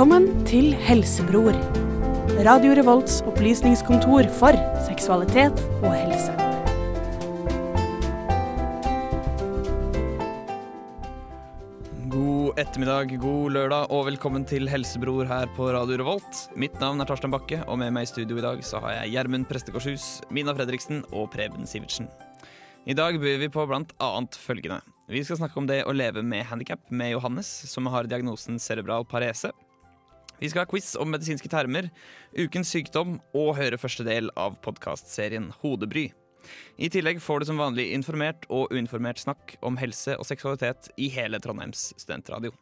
Velkommen til Helsebror. Radio Revolts opplysningskontor for seksualitet og helse. God ettermiddag, god lørdag og velkommen til Helsebror her på Radio Revolt. Mitt navn er Tarstein Bakke, og med meg i studio i dag så har jeg Gjermund Prestekorshus, Mina Fredriksen og Preben Sivertsen. I dag byr vi på blant annet følgende. Vi skal snakke om det å leve med handikap med Johannes, som har diagnosen cerebral parese. Vi skal ha quiz om medisinske termer, ukens sykdom og høre første del av podkastserien Hodebry. I tillegg får du som vanlig informert og uinformert snakk om helse og seksualitet i hele Trondheims studentradio.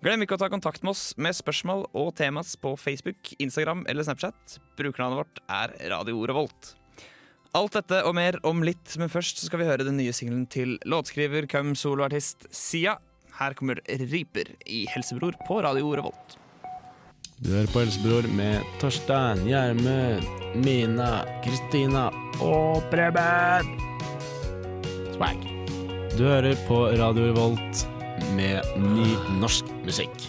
Glem ikke å ta kontakt med oss med spørsmål og temas på Facebook, Instagram eller Snapchat. Brukernavnet vårt er Radio Revolt. Alt dette og mer om litt, men først skal vi høre den nye singelen til låtskriver cum soloartist Sia. Her kommer Riper i Helsebror på Radio Revolt. Du hører på Helsebror med Torstein, Gjermund, Mina, Kristina og Preben. Swag. Du hører på Radio Revolt med ny norsk musikk.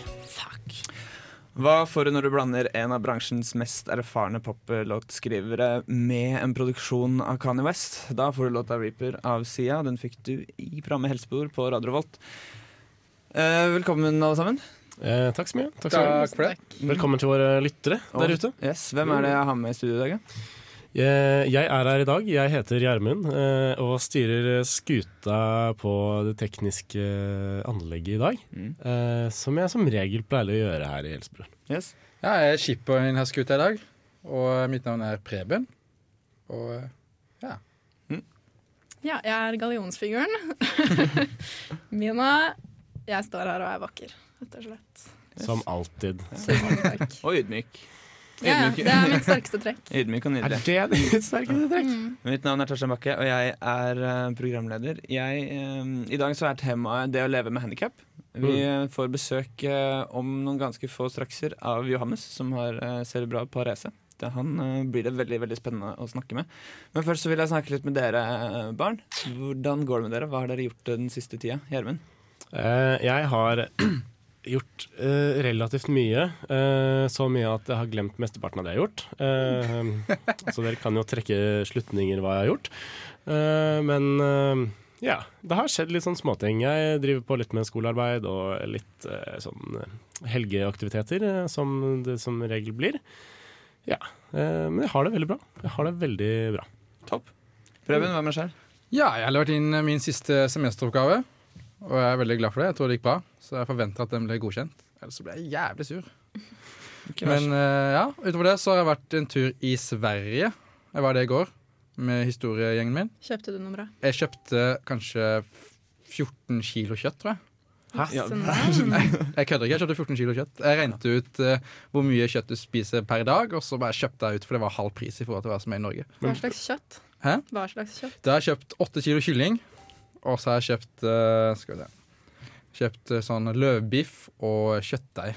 Hva får du når du blander en av bransjens mest erfarne poplåtskrivere med en produksjon av Kanye West? Da får du låta 'Reaper' av Sia. Den fikk du i programmet Helsebror på Radio Revolt. Eh, velkommen, alle sammen. Eh, takk så mye. Takk skal du. Takk for det. Velkommen til våre lyttere der ute. Yes, Hvem er det jeg har med i studio i dag? ja? Jeg, jeg er her i dag. Jeg heter Gjermund eh, og styrer skuta på det tekniske anlegget i dag. Mm. Eh, som jeg som regel pleier å gjøre her i Helsebror. Yes. Ja, jeg er skipper i denne skuta i dag, og mitt navn er Preben. Og ja. Ja, jeg er gallionsfiguren. Mina, jeg står her og er vakker, rett og slett. Som alltid. Og ydmyk. Ja, det er mitt sterkeste trekk. Ydmyk og Er det ditt sterkeste trekk? Mm. Mitt navn er Torstein Bakke, og jeg er eh, programleder. Jeg, um, I dag så er temaet det å leve med handikap. Vi mm. får besøk uh, om noen ganske få strakser av Johannes, som har uh, cerebral parese. Det, han uh, blir det veldig veldig spennende å snakke med. Men først så vil jeg snakke litt med dere eh, barn. Hvordan går det med dere? Hva har dere gjort eh, den siste tida? Gjermund? Eh, jeg har gjort uh, relativt mye. Uh, så mye at jeg har glemt mesteparten av det jeg har gjort. Uh, så dere kan jo trekke slutninger hva jeg har gjort. Eh, men ja, det har skjedd litt sånn småting. Jeg driver på litt med skolearbeid og litt sånn helgeaktiviteter, som det som regel blir. Ja, eh, men jeg har det veldig bra. Jeg har det veldig bra. Topp. Preben, hva med deg selv? ja, jeg har levert inn min siste semesteroppgave, og jeg er veldig glad for det. Jeg tror det gikk bra, så jeg forventer at den ble godkjent. Ellers så ble jeg jævlig sur. Men eh, ja, utover det så har jeg vært en tur i Sverige. Jeg var det i går med historiegjengen min. Kjøpte du noe bra? Jeg kjøpte kanskje 14 kilo kjøtt, tror jeg. Ja, Jeg kødder ikke, jeg kjøpte 14 kilo kjøtt. Jeg regnet ut eh, hvor mye kjøtt du spiser per dag, og så bare kjøpte jeg ut, for det var halv pris i forhold til hva som er i Norge. Hva slags kjøtt? Hæ? Hva slags kjøtt? Da har jeg kjøpt 8 kilo kylling, og så har jeg kjøpt eh, Skal vi se Kjøpt eh, sånn løvbiff og kjøttdeig.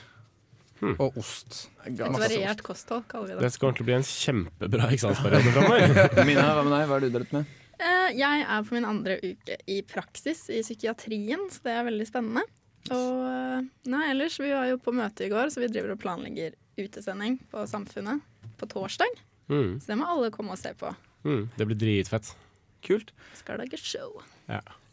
Hmm. Og ost. Et variert kosthold, kaller vi Det det. skal ordentlig bli en kjempebra eksamensperiode framover. Mina, hva med deg? Hva har du drevet med? Eh, Jeg er på min andre uke i praksis i psykiatrien, så det er veldig spennende. Og nei, ellers, vi var jo på møte i går, så vi driver og planlegger utesending på Samfunnet på torsdag. Mm, Så det må alle komme og se på. mm, det blir dritfett. Kult. Skal lage show.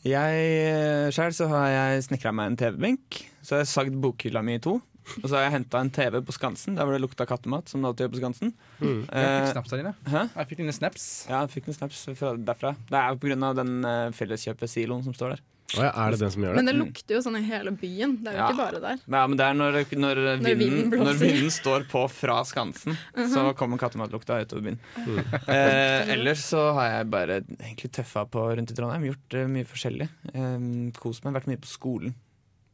Jeg Sjøl så har jeg snekra meg en TV-benk. Så har jeg sagd bokhylla mi i to. Og så har jeg henta en TV på Skansen, der hvor det lukta kattemat. Som det alltid gjør på Skansen. Mm. Jeg fikk snaps snapsa dine. hæ? Jeg fikk dine snaps. Ja, jeg fikk noen snaps derfra. Det er pga. av den uh, felleskjøpet-siloen som står der. Å ja, er det den som gjør det? Men det lukter jo sånn i hele byen. Det er jo Ja. ikke bare der. Nei, men det er når, når, vinden vinden, når vinden står på fra Skansen, så kommer kattematlukta utover byen. Mm. Eh, ellers så har jeg bare egentlig tøffa på rundt i Trondheim. Gjort eh, mye forskjellig. Eh, kost meg. Vært mye på skolen.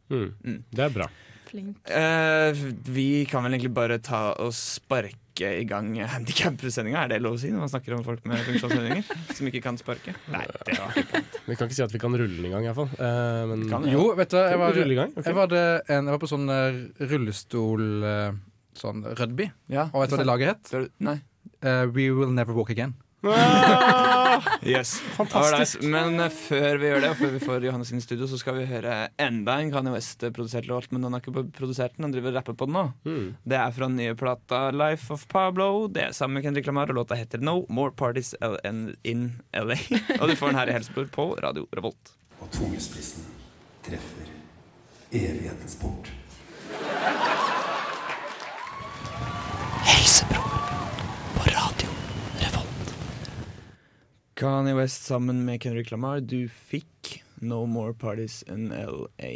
Mm. Mm. Det er bra. Flink. Eh, vi kan vel egentlig bare ta og sparke i gang handikap-sendinga. Er det lov å si når man snakker om folk med funksjonshemninger som ikke kan sparke? Nei, det var ikke Vi kan ikke si at vi kan rulle den i gang, iallfall. Uh, men Kan vi? Jo, vet du, jeg var, rulle i gang. ok. jeg var, det en, jeg var på sånn eh, rullestol eh, Sånn rugby. Ja, Og vet du hva det laget het? Eh, We Will Never Walk Again. Ah! Yes. Fantastisk. Men eh, før vi gjør det, og før vi får Johannes inn i studio, så skal vi høre enda en Kanye West-produsert låt. Men han har ikke produsert den, han driver og rapper på den nå. Mm. Det er fra den nye plata Life of Pablo. Det er sammen med Kendrick Lamar, og låta heter No More Parties L in LA. Og du får den her i Helsebror på Radio Revolt. Og tungespissen treffer evighetens port. Kanye West sammen med Kendrick Lamar. Du fikk No More Parties in LA.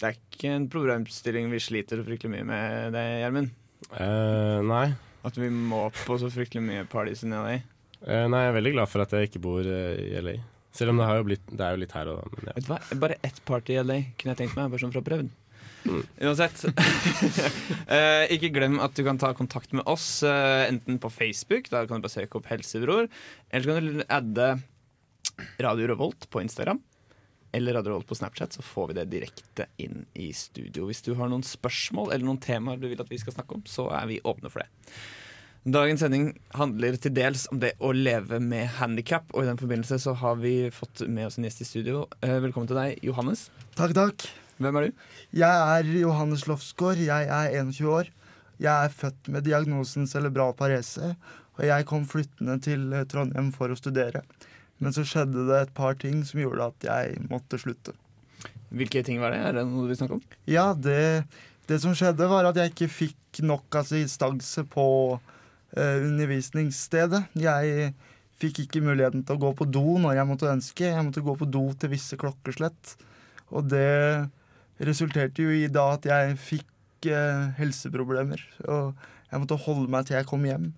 Det er ikke en problemstilling vi sliter så fryktelig mye med det, Gjermund. Uh, nei. At vi må på så fryktelig mye parties in LA. Uh, nei, jeg er veldig glad for at jeg ikke bor uh, i LA. Selv om det, blitt, det er jo litt her og men ja. Bare ett party i LA kunne jeg tenkt meg, bare sånn fra å den. Uansett. eh, ikke glem at du kan ta kontakt med oss, eh, enten på Facebook, da kan du bare søke opp Helsebror, eller så kan du adde Radio Revolt på Instagram. Eller Radio Revolt på Snapchat, så får vi det direkte inn i studio. Hvis du har noen spørsmål eller noen temaer du vil at vi skal snakke om, så er vi åpne for det. Dagens sending handler til dels om det å leve med handikap, og i den forbindelse så har vi fått med oss en gjest i studio. Eh, velkommen til deg, Johannes. Takk, takk. Hvem er du? Jeg er Johannes Lofsgaard. Jeg er 21 år. Jeg er født med diagnosen cerebral parese, og jeg kom flyttende til eh, Trondheim for å studere. Men så skjedde det et par ting som gjorde at jeg måtte slutte. Hvilke ting var det? Er det noe du vil snakke om? Ja, det, det som skjedde, var at jeg ikke fikk nok assistanse på uh, undervisningsstedet. Jeg fikk ikke muligheten til å gå på do når jeg måtte ønske. Jeg måtte gå på do til visse klokkeslett. Og det resulterte jo i da at jeg fikk eh, helseproblemer. Og jeg måtte holde meg til jeg kom hjem.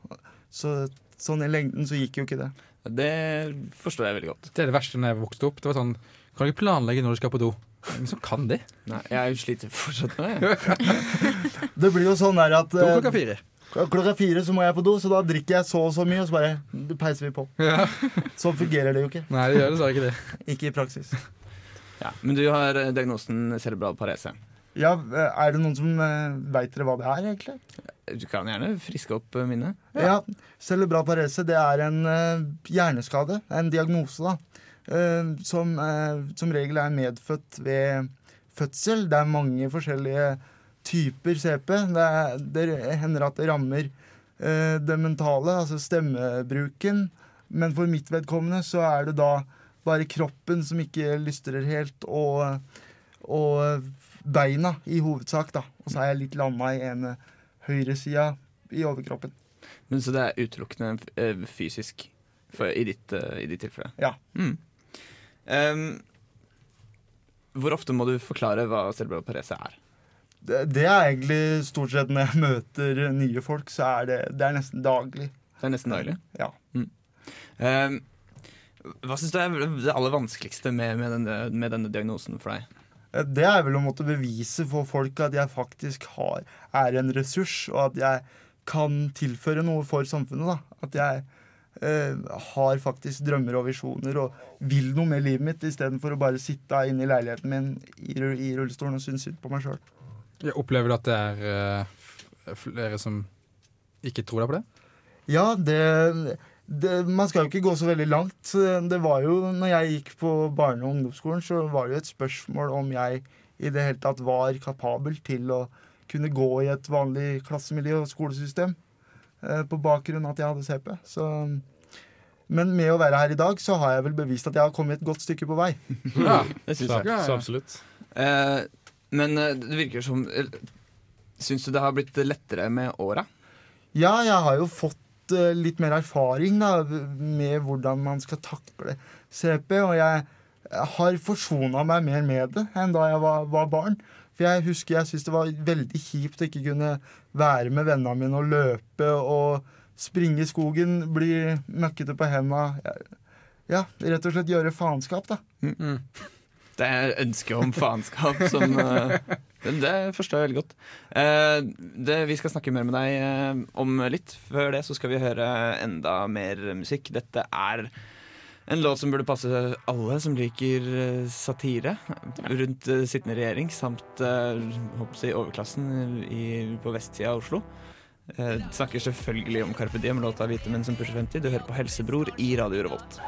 Så sånn i lengden så gikk jo ikke det. Det forstår jeg veldig godt. Det er det verste når jeg vokste opp. Det var sånn, Kan du ikke planlegge når du skal på do? Men så kan de. Nei, jeg sliter fortsatt med det. Det blir jo sånn der at Do eh, klokka fire. klokka fire så må jeg på do, så da drikker jeg så og så mye, og så bare det peiser vi på. Ja. Så fungerer det jo ikke. Nei, det gjør dessverre ikke det. Ikke i praksis. Ja, men du har eh, diagnosen cerebral parese. Ja, eh, Er det noen som uh, veit dere hva det er, egentlig? Du kan gjerne friske opp eh, minnet. Ja, Cerebral parese det er en eh, hjerneskade, en diagnose, da. eh, som eh, som regel er medfødt ved fødsel. Det er mange forskjellige typer CP. Det, er, det hender at det rammer eh, det mentale, altså stemmebruken. Men for mitt vedkommende så er det da bare kroppen som ikke lystrer helt, og, og beina i hovedsak, da. Og så er jeg litt landa i ene høyresida i overkroppen. Men Så det er utelukkende eh, fysisk for, i, ditt, eh, i ditt tilfelle? Ja. Mm. Um, hvor ofte må du forklare hva cerebral parese er? Det, det er egentlig stort sett når jeg møter nye folk, så er det, det er nesten daglig. Det er nesten daglig. Ja. Em, hva syns du er det aller vanskeligste med, med, denne, med denne diagnosen for deg? Eh, Det er vel å måtte bevise for folk at jeg faktisk har, er en ressurs, og at jeg kan tilføre noe for samfunnet. da. At jeg eh, har faktisk drømmer og visjoner og vil noe med livet mitt, istedenfor å bare sitte inne i leiligheten min i, i rullestolen og synes synd på meg sjøl. Jeg opplever du at det er uh, flere som ikke tror deg på det? Ja, det, det Man skal jo ikke gå så veldig langt. Det var jo, når jeg gikk på barne- og ungdomsskolen, så var det jo et spørsmål om jeg i det hele tatt var kapabel til å kunne gå i et vanlig klassemiljø og skolesystem. eh, På bakgrunn av at jeg hadde CP. Så, men med å være her i dag, så har jeg vel bevist at jeg har kommet et godt stykke på vei. Ja. Det syns jeg. Så absolutt. Eh, men eh, det virker som Syns du det har blitt lettere med åra? Ja, jeg har jo fått eh, litt mer erfaring da, med hvordan man skal takle CP, og jeg har forsona meg mer med det enn da jeg var, var barn. For jeg husker jeg syntes det var veldig kjipt å ikke kunne være med vennene mine og løpe og springe i skogen, bli møkkete på henda. Ja, rett og slett gjøre faenskap, da. Det er ønsket om faenskap som uh, det- Det forstår jeg veldig godt. Uh, det, vi skal snakke mer med deg uh, om litt. Før det så skal vi høre enda mer musikk. Dette er en låt som burde passe alle som liker satire rundt sittende regjering, samt jeg, overklassen i, på vestsida av Oslo. Snakker selvfølgelig om Carpe Diem, låta 'Hvite menn som pusher 50'. Du hører på Helsebror i Radio Revolt.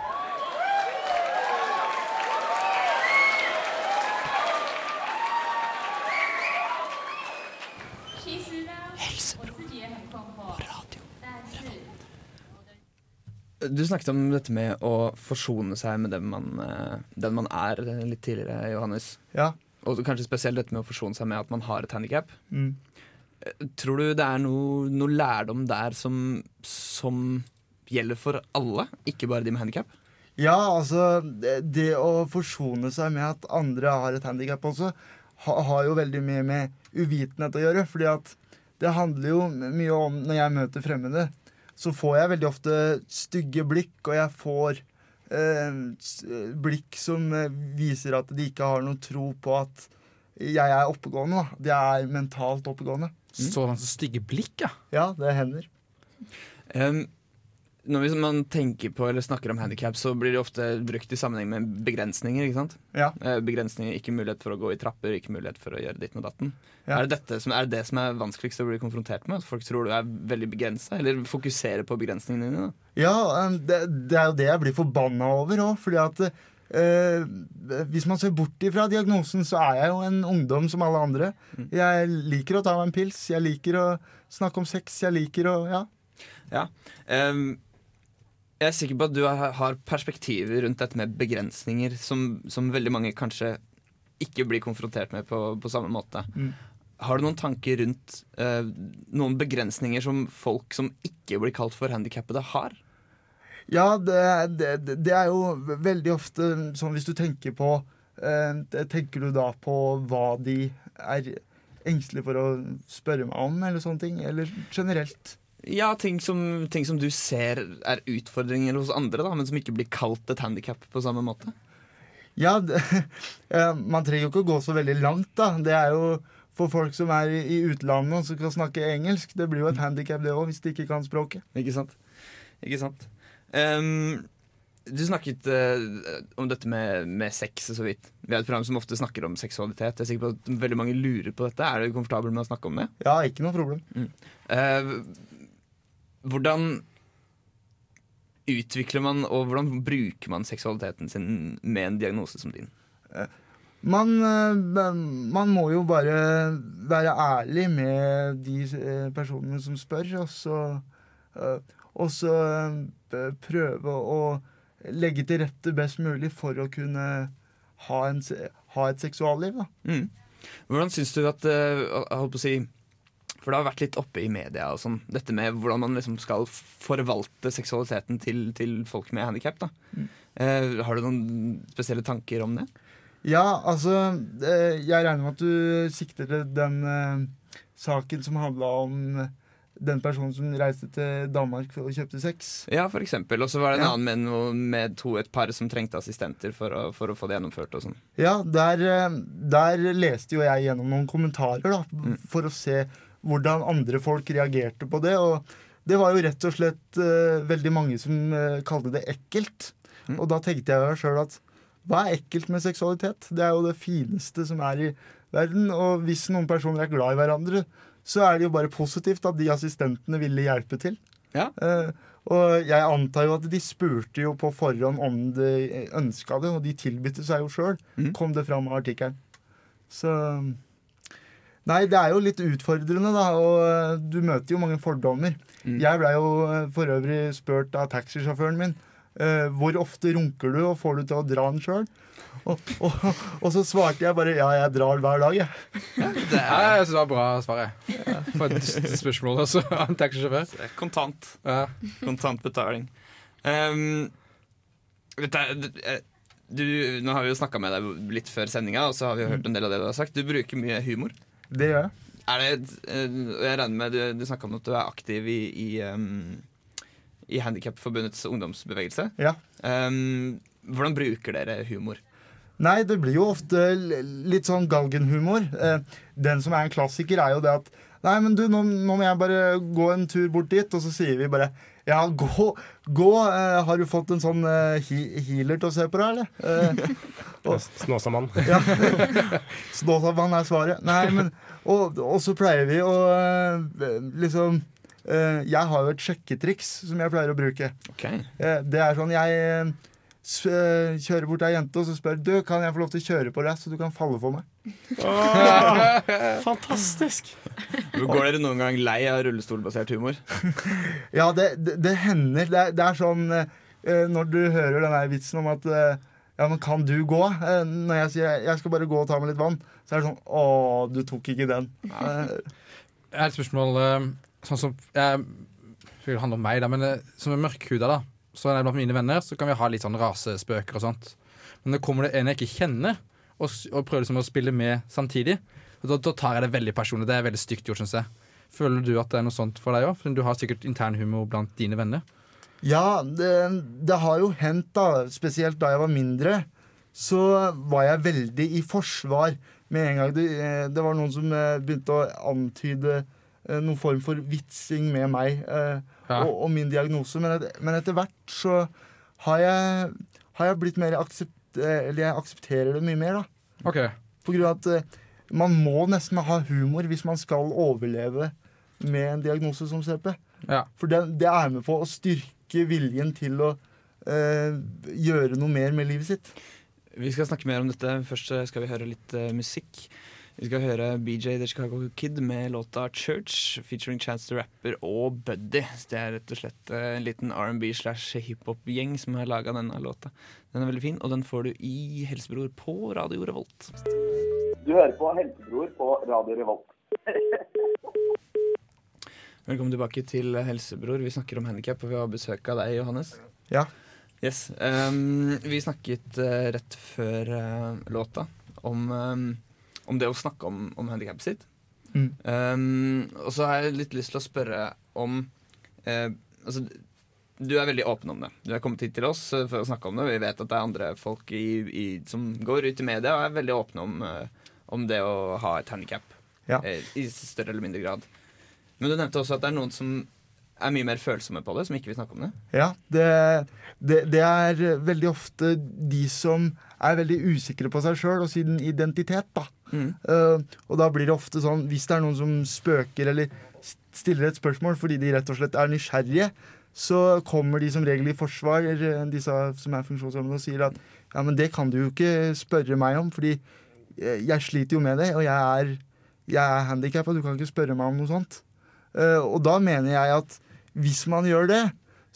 Du snakket om dette med å forsone seg med den man, eh, den man er eh, litt tidligere, Johannes. Ja. Og kanskje spesielt dette med å forsone seg med at man har et handikap. Mm. Tror du det er noe, noe lærdom der som, som gjelder for alle, ikke bare de med handikap? Ja, altså det, det å forsone seg med at andre har et handikap også, ha, har jo veldig mye med uvitenhet å gjøre. Fordi at det handler jo mye om Når jeg møter fremmede, så får jeg veldig ofte stygge blikk, og jeg får eh, blikk som eh, viser at de ikke har noen tro på at jeg er oppegående. da. De er mentalt oppegående. Sånn så stygge blikk, ja. Ja, det hender. Um, når man tenker på eller snakker om handikap, så blir det ofte brukt i sammenheng med begrensninger. ikke sant? Ja. Eh, begrensninger, Ikke mulighet for å gå i trapper, ikke mulighet for å gjøre ditt med datten. Ja. Er, det dette som, er det det som er vanskeligst å bli konfrontert med? At folk tror du er veldig begrensa, eller fokuserer på begrensningene dine? da? Ja, um, det, det er jo det jeg blir forbanna over òg. Fordi at eh, hvis man ser bort ifra diagnosen, så er jeg jo en ungdom som alle andre. Jeg liker å ta meg en pils, jeg liker å snakke om sex, jeg liker å Ja. Um, jeg er sikker på at du har perspektiver rundt dette med begrensninger som, som veldig mange kanskje ikke blir konfrontert med på, på samme måte. Mm. Har du noen tanker rundt eh, noen begrensninger som folk som ikke blir kalt for handikappede, har? Ja, det, det, det- det er jo veldig ofte sånn hvis du tenker på eh, Tenker du da på hva de er engstelige for å spørre meg om, eller sånne ting? Eller generelt? Ja, ting som, ting som du ser er utfordringer hos andre, da, men som ikke blir kalt et handikap på samme måte. Ja, det, man trenger jo ikke å gå så veldig langt, da. Det er jo for folk som er i, utlandet og som kan snakke engelsk. Det blir jo et handikap, det òg, hvis de ikke kan språket. Ikke sant? Ikke sant? Um, du snakket uh, om dette med, med sex så vidt. Vi har et program som ofte snakker om seksualitet. Jeg er sikker på at veldig mange lurer på dette. Er du komfortabel med å snakke om det? Ja, ikke noe problem. Eh, hvordan utvikler man, og hvordan bruker man seksualiteten sin med en diagnose som din? Man, eh, man må jo bare være ærlig med de eh, personene som spør, og så, eh, og så prøve å legge til rette best mulig for å kunne ha, en, ha et seksualliv. Da. Mm. Hvordan syns du at jeg holdt på å si For det har vært litt oppe i media og sånn, dette med hvordan man liksom skal forvalte seksualiteten til, til folk med handikap. Uh, har du noen spesielle tanker om det? Ja, altså eh, Jeg regner med at du sikter til den eh, saken som handla om den personen som reiste til Danmark for å kjøpte sex. Ja, for eksempel. Og så var det en Ja. annen med, med to, et par som trengte assistenter for å, for å få det gjennomført. og sånn. Ja, der, eh, der leste jo jeg gjennom noen kommentarer da, for å se hvordan andre folk reagerte på det. Og det var jo rett og slett uh, veldig mange som uh, kalte det ekkelt. Mm. Og da tenkte jeg sjøl at hva er ekkelt med seksualitet? Det er jo det fineste som er i verden. Og hvis noen personer er glad i hverandre, så er det jo bare positivt at de assistentene ville hjelpe til. Ja. Uh, og jeg antar jo at de spurte jo på forhånd om de ønska det, og de tilbød seg jo sjøl, mm. kom det fram av artikkelen. Så Nei, det er jo litt utfordrende, da, og eh, du møter jo mange fordommer. Mm. Jeg blei jo eh, for øvrig spurt av taxisjåføren min Uh, hvor ofte runker du, og får du til å dra den sjøl? Og, og, og så svarte jeg bare ja, jeg drar hver dag, jeg. Det er, jeg synes det var bra svar, jeg. For et spørsmål også av en taxisjåfør. kontant. Ja. Kontant betaling. Um, dette er, eh, du, nå har vi jo snakka med deg litt før sendinga, og så har vi hørt en del av det du har sagt. Du bruker mye humor. Det gjør jeg. Det, eh, jeg regner med Du, du snakka om at du er aktiv i, i, um, i Handikapforbundets ungdomsbevegelse. Ja. Um, hvordan bruker dere humor? Nei, det blir jo ofte litt sånn galgenhumor. Eh, den som er en klassiker, er jo det at Nei, men du, nå, nå må jeg bare gå en tur bort dit, og så sier vi bare Ja, gå, gå. Eh, har du fått en sånn eh, healer til å se på deg, eller? Eh, Snåsamann. ja. Snåsamann er svaret. Nei, men Og, og så pleier vi å eh, liksom eh, Jeg har jo et sjekketriks som jeg pleier å bruke. Ok Eh, Det er sånn Jeg kjører bort ei jente og så spør du, kan jeg få lov til å kjøre på deg, så du kan falle for meg. Åh, fantastisk! Går dere noen gang lei av rullestolbasert humor? Ja, det, det, det hender. Det er, det er sånn eh, Når du hører den der vitsen om at eh, Ja, men kan du gå? Eh, når jeg sier jeg skal bare gå og ta med litt vann, så er det sånn Å, du tok ikke den. Eh, Jeg har et spørsmål eh, Sånn som jeg, Det handler om meg, da, men eh, som er mørkhuda, da. Så er er blant mine venner, så kan vi ha litt sånn rasespøker og sånt. Men når kommer det en jeg ikke kjenner, og, og prøver liksom å spille med samtidig, da, da tar jeg det veldig personlig. Det er veldig stygt gjort, syns jeg. Føler du at det er noe sånt for deg òg? Du har sikkert internhumor blant dine venner. Ja, det, det har jo hendt, da, spesielt da jeg var mindre, så var jeg veldig i forsvar med en gang. Det, eh, det var noen som eh, begynte å antyde eh, noen form for vitsing med meg eh, Ja. og, og min diagnose. Men, et, men etter hvert så har jeg, har jeg blitt mer aksept, Eller jeg aksepterer det mye mer, da. Okay. På grunn av at eh, man må nesten ha humor hvis man skal overleve med en diagnose som CP. Ja. For det, det er med på å styrke viljen til å eh, gjøre noe mer med livet sitt. Vi skal snakke mer om dette. Først skal vi høre litt eh, musikk. Vi skal høre BJ The Chicago Kid med låta 'Church' featuring Chance the Rapper og Buddy. Så Det er rett og slett eh, en liten R&B slash hiphop-gjeng som har laga denne låta. Den er veldig fin, og den får du i Helsebror på Radio Revolt. Du hører på Helsebror på Radio Revolt. Velkommen tilbake til Helsebror. Vi snakker om handikap, og vi har besøk av deg, Johannes. Ja. Yes. Um, vi snakket uh, rett før uh, låta om, um, om det å snakke om, om handikappet sitt. Mm. Um, og så har jeg litt lyst til å spørre om uh, Altså, du er veldig åpen om det. Du er kommet hit til oss eh, for å snakke om det. Vi vet at det er andre folk i, i, som går ut i media og er veldig åpne om, uh, om det å ha et handikap. Ja. Uh, I større eller mindre grad. Men du nevnte også at det er noen som er mye mer følsomme på det, som ikke vil snakke om det. Ja, det, det, det er veldig ofte de som er veldig usikre på seg sjøl og sin identitet, da. Eh, og da blir det ofte sånn, hvis det er noen som spøker eller stiller et spørsmål fordi de rett og slett er nysgjerrige, så kommer de som regel i forsvar, eh, disse som er funksjonshemmede, og sier at ja, men det kan du jo ikke spørre meg om, fordi eh, jeg sliter jo med det, og jeg er, jeg er handikappa, du kan ikke spørre meg om noe sånt. Uh, og da mener jeg at hvis man gjør det,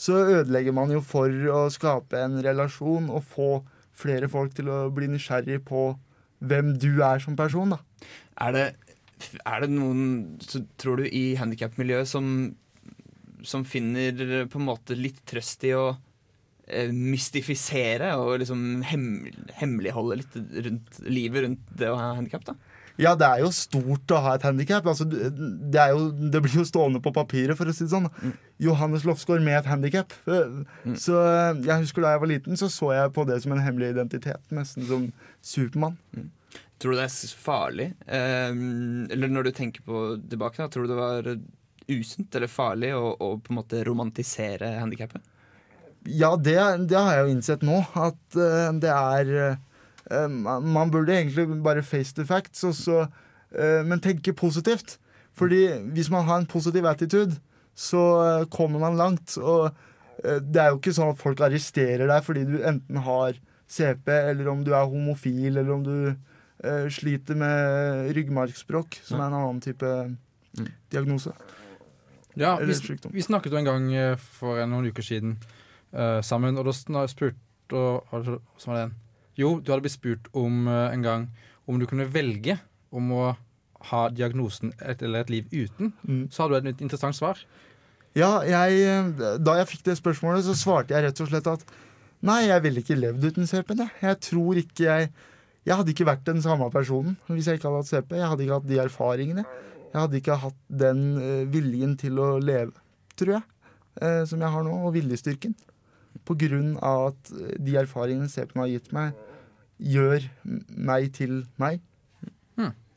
så ødelegger man jo for å skape en relasjon og få flere folk til å bli nysgjerrig på hvem du er som person, da. Er det, er det noen, tror du, i handikapmiljøet som, som finner på en måte litt trøst i å eh, mystifisere og liksom hem, hemmeligholde litt rundt livet rundt det å ha handikap? da? Ja, det er jo stort å ha et handikap. Altså, det, det blir jo stående på papiret, for å si det sånn. Johannes Lofsgaard med et handikap. Så eh, jeg husker da jeg var liten, så så jeg på det som en hemmelig identitet. Nesten som Supermann. Tror du det er farlig? Eh, eller når du tenker på tilbake, da, tror du det var usunt eller farlig å, å på en måte romantisere handikappet? Ja, det, det har jeg jo innsett nå. At eh, det er eh, man, man burde egentlig bare face the facts, og så, eh, men tenke positivt. Fordi hvis man har en positiv attitude, så eh, kommer man langt. Og eh, det er jo ikke sånn at folk arresterer deg fordi du enten har CP, eller om du er homofil, eller om du eh, sliter med ryggmargsbrokk, som er en annen type diagnose. Ja, vi, vi snakket jo en gang eh, for noen uker siden uh, sammen, og da spurte og, Hva Hvordan var det? igjen? Jo, du hadde blitt spurt om uh, en gang om du kunne velge om å ha diagnosen et, eller et liv uten. Mm. Så hadde du et interessant svar. Ja, jeg, eh, da jeg fikk det spørsmålet, så svarte jeg rett og slett at nei, jeg ville ikke levd uten CP-en. Jeg. jeg tror ikke jeg Jeg hadde ikke vært den samme personen hvis jeg ikke hadde hatt CP. Jeg hadde ikke hatt de erfaringene. Jeg hadde ikke hatt den eh, viljen til å leve, tror jeg, som jeg har nå, og viljestyrken. På grunn av at de erfaringene CP-en har gitt meg, gjør meg til meg.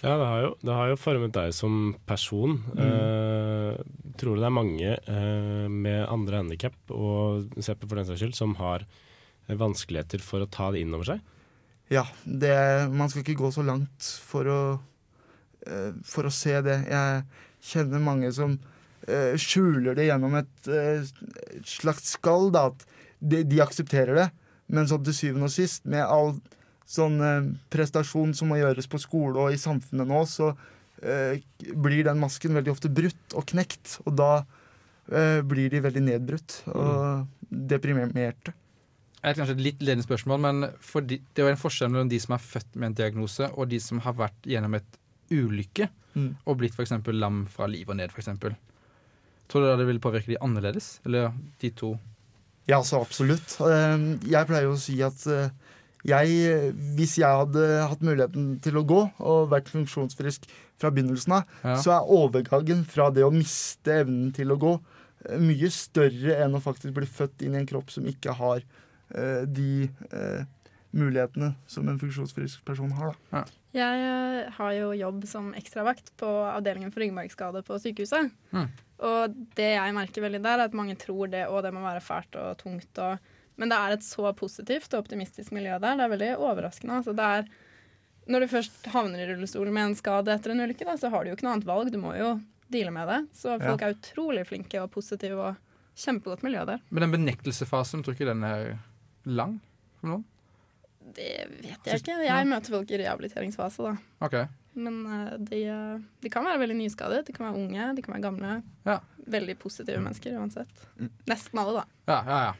Ja, det har, jo, det har jo formet deg som person. Eh, tror du det er mange eh, med andre handikap, og CP for den saks skyld, som har vanskeligheter for å ta det inn over seg? Ja, det, man skal ikke gå så langt for å, eh, for å se det. Jeg kjenner mange som eh, skjuler det gjennom et, eh, slags skall. Da, at de, de aksepterer det, Men så til syvende og sist, med all sånn eh, prestasjon som må gjøres på skole og i samfunnet nå, så eh, blir den masken veldig ofte brutt og knekt. Og da eh, blir de veldig nedbrutt og deprimerte. Det er kanskje et litt ledende spørsmål, men fordi, det er jo en forskjell mellom de som er født med en diagnose, og de som har vært gjennom et ulykke Mm. og blitt f.eks. lam fra livet og ned, f.eks. Tror du da det vil påvirke de annerledes? Eller de to? Ja, så absolutt. Eh, Jeg pleier jo å si at eh, jeg, eh, hvis jeg hadde hatt muligheten til å gå og vært funksjonsfrisk fra begynnelsen av, Ja. så er overgangen fra det å miste evnen til å gå eh, mye større enn å faktisk bli født inn i en kropp som ikke har uh, de uh, mulighetene som en funksjonsfrisk person har. Da. Jeg har jo jobb som ekstravakt på avdelingen for ryggmargskade på sykehuset. Mm. Og det jeg merker veldig der, er at mange tror det, og det må være fælt og tungt. Og, men det er et så positivt og optimistisk miljø der. Det er veldig overraskende. Altså, det er, når du først havner i rullestol med en skade etter en ulykke, da, så har du jo ikke noe annet valg. Du må jo deale med det. Så folk er utrolig flinke og positive og kjempegodt miljø der. Men den benektelsefasen, tror du ikke den er lang for noen? Det vet jeg ikke. Jeg møter folk i rehabiliteringsfase, da. OK. Men eh, de, eh, de kan være veldig nyskadet, de kan være unge, de kan være gamle. Ja. Veldig positive mennesker uansett. Nesten alle, da. Ja, ja, ja.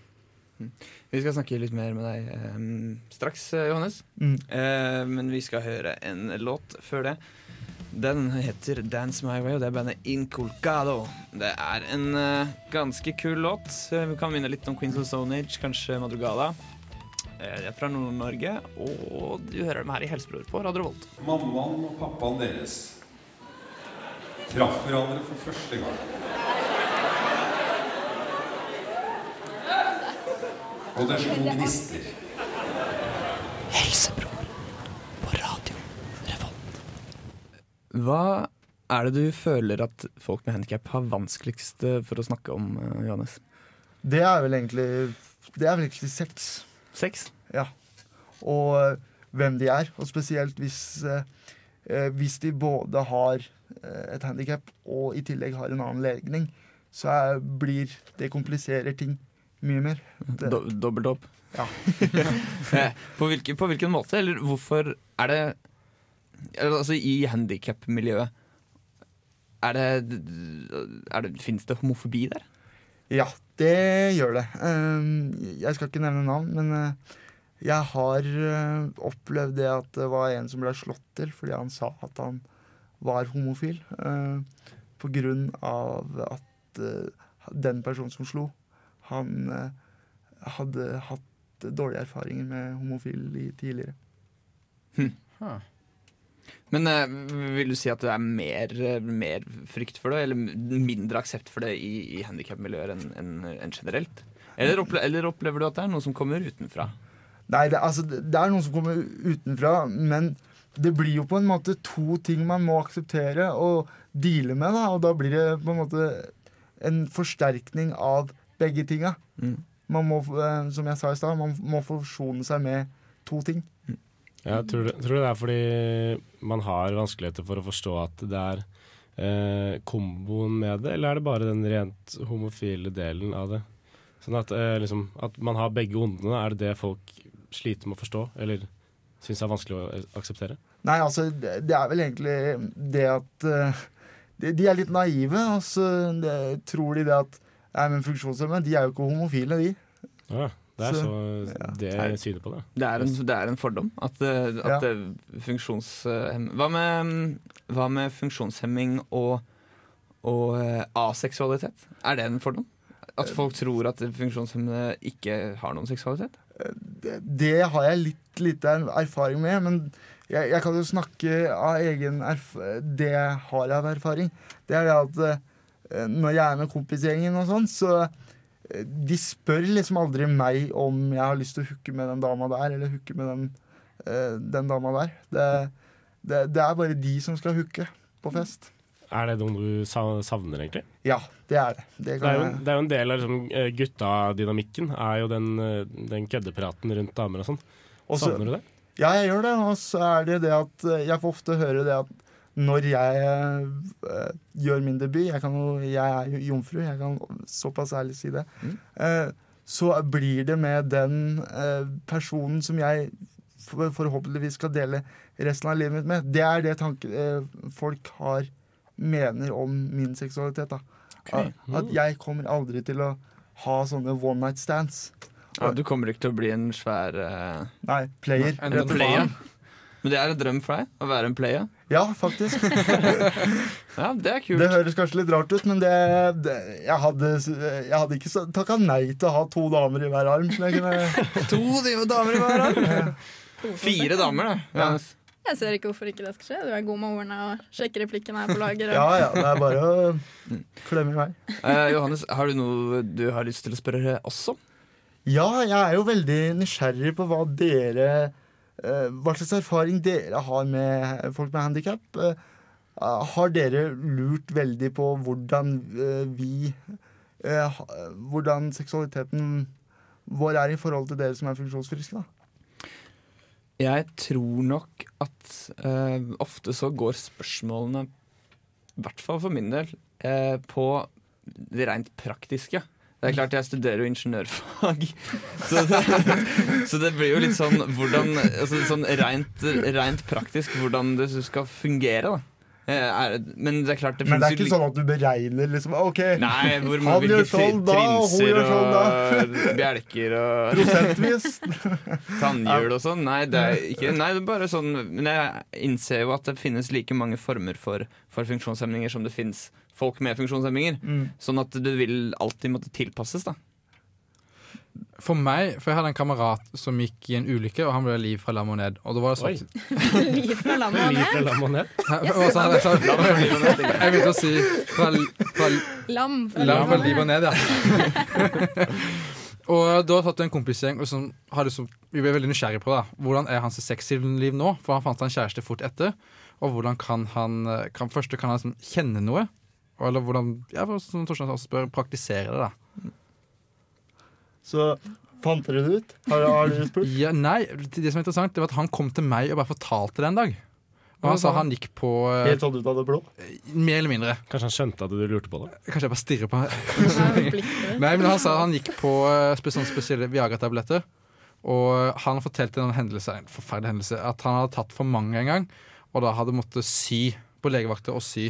Vi skal snakke litt mer med deg um, straks, eh, Johannes. Mm. Uh, men vi skal høre en låt før det. Den heter 'Dance My Way', og det er bandet Inculcado. Det er en uh, ganske kul låt. Vi kan minne litt om Queens of Stone Age, kanskje Madrugada. Eh, Det er fra Nord-Norge, og du hører dem her i Helsebror på Radio Volt. Mammaen og pappaen deres traff hverandre for første gang. Og det slo gnister. Helsebror på Radio Revolt. Hva er det du føler at folk med handikap har vanskeligst eh, for å snakke om, eh, Johannes? Det er vel egentlig Det er vel egentlig sex. Sex? Ja. Og eh, hvem de er. Og spesielt hvis, eh, hvis de både har et handikap og i tillegg har en annen legning, så er, blir det kompliserer ting mye mer. Det, Do Dobbelt opp? Ja. Eh, på, hvilken, på hvilken måte, eller hvorfor er det Altså, i handikap-miljøet er det, er det Fins det homofobi der? ja, det gjør det. Um, jeg skal ikke nevne navn, men eh, jeg har eh, opplevd det at det var en som ble slått til fordi han sa at han var homofil. på grunn av at den personen som slo, han eh, hadde hatt dårlige erfaringer med homofili tidligere. Huh. Men eh, vil du si at det er mer, mer frykt for det, eller mindre aksept for det i, i handikap-miljøer enn en, en generelt? Eller, opple eller opplever du at det er noe som kommer utenfra? Nei, det, altså, det er noen som kommer utenfra, men det blir jo på en måte to ting man må akseptere og deale med. Da, og da blir det på en måte en forsterkning av begge tinga. Mm. Man må, eh, som jeg sa i stad, man må forsone seg med to ting. Ja, tror, du, tror det er fordi man har vanskeligheter for å forstå at det er eh, komboen med det, eller er det bare den rent homofile delen av det? Sånn at, eh, liksom, at man har begge ondene, er det det folk sliter med å forstå, eller syns er vanskelig å eh, akseptere? Nei, altså, det, er vel egentlig det at uh, de, de er litt naive, og så det, tror de det at Nei, men funksjonshemmede, de er jo ikke homofile, de. Ja, det er så, Så, ja. det Nei. synet på det. Det er en, det er en fordom. At, eh, at ja. funksjonshemming Hva med, hva med funksjonshemming og, og eh, aseksualitet? Er det en fordom? At folk tror at funksjonshemmede ikke har noen seksualitet? det, det har jeg litt lite erfaring med, men jeg, jeg kan jo snakke av egen erf Det har jeg av erfaring, det er det at eh, når jeg er med kompisgjengen og sånn, så eh, de spør liksom aldri meg om jeg har lyst til å hooke med den dama der, eller hooke med den, eh, den dama der. Det, det, det er bare de som skal hooke på fest. Er det noe du savner, egentlig? Ja, det er det. Det Det er jo, det er jo en del av liksom, eh, gutta-dynamikken, er jo den, eh, den køddepraten rundt damer og sånn. Savner du det? Ja, jeg gjør det. Og så er det det at eh, jeg får ofte høre det at når jeg uh, gjør min debut jeg, kan jo, jeg er jo jomfru, jeg kan såpass ærlig si det. Mm. Uh, så blir det med den uh, personen som jeg for, forhåpentligvis skal dele resten av livet mitt med. Det er det tanke, folk har mener om min seksualitet. da. At, at jeg kommer aldri til å ha sånne one night stands. Ja, du kommer ikke til å bli en svær Nei, player. En rett player. Men det er en drøm for deg? Å være en player? Ja, faktisk. Ja, det er kult. Det høres kanskje litt rart ut, men det, det jeg, hadde, jeg hadde ikke takka nei til å ha to damer i hver arm. Jeg kunne, To damer i hver arm! Fire damer, da. Ja. Jeg ser ikke hvorfor ikke det skal skje. Du er god med ordene og sjekker replikken her på lager. Og ja, ja, det er bare å klemme i vei. Eh, Johannes, har du noe du har lyst til å spørre oss om? Ja, jeg er jo veldig nysgjerrig på hva dere Hva slags erfaring dere har med folk med handikap. har dere lurt veldig på hvordan eh, vi eh, Hvordan seksualiteten vår er i forhold til dere som er funksjonsfriske? da? Jeg tror nok at uh, ofte så går spørsmålene, i hvert fall for min del, uh, på det rent praktiske. Det er klart Jeg studerer jo ingeniørfag, så det, så det blir jo litt sånn hvordan altså sånn rent, rent praktisk hvordan det skal fungere. da er, Men det er klart det Men det er ikke sånn at du beregner liksom OK, Nei, hvor Han hvilke gjør sånn da, hun gjør sånn og bjelker og prosentvis. tannhjul og sånn. Nei, det er ikke Nei, det er bare sånn Men jeg innser jo at det finnes like mange former for, for funksjonshemninger som det finnes folk med funksjonshemninger. Mm. Sånn at det vil alltid måtte tilpasses, da. For meg, for jeg hadde en kamerat som gikk i en ulykke, og han ble liv fra lam og ned. Og da var det sånn liv fra og lam og ned. Hva sa han? Jeg sa- Jeg begynte å si fra, fra Lam fra lam fra liv liv og ned. ja. og da satt det en kompisgjeng og som hadde så, vi ble veldig nysgjerrige på da. hvordan er hans sexliv nå. For han fant seg en kjæreste fort etter. Og hvordan kan han eh, kan, Først kan han liksom kjenne noe. Eller hvordan ja, for som Torstein også spør, praktisere det. da Så fant dere det ut? Har, har dere spurt? ja, Nei, det som er interessant, det var at han kom til meg og bare fortalte det en dag. Og han sa han gikk på eh, Helt sånn ut av det blå? Mer eller mindre. Kanskje han skjønte at du lurte på det? Kanskje jeg bare stirrer på Nei. Nei, men han sa han gikk på eh, sånne spesielle Viagra-tabletter. Og han fortalte en hendelse, en forferdelig hendelse at han hadde tatt for mange en gang. Og da hadde måttet sy på legevakta og sy.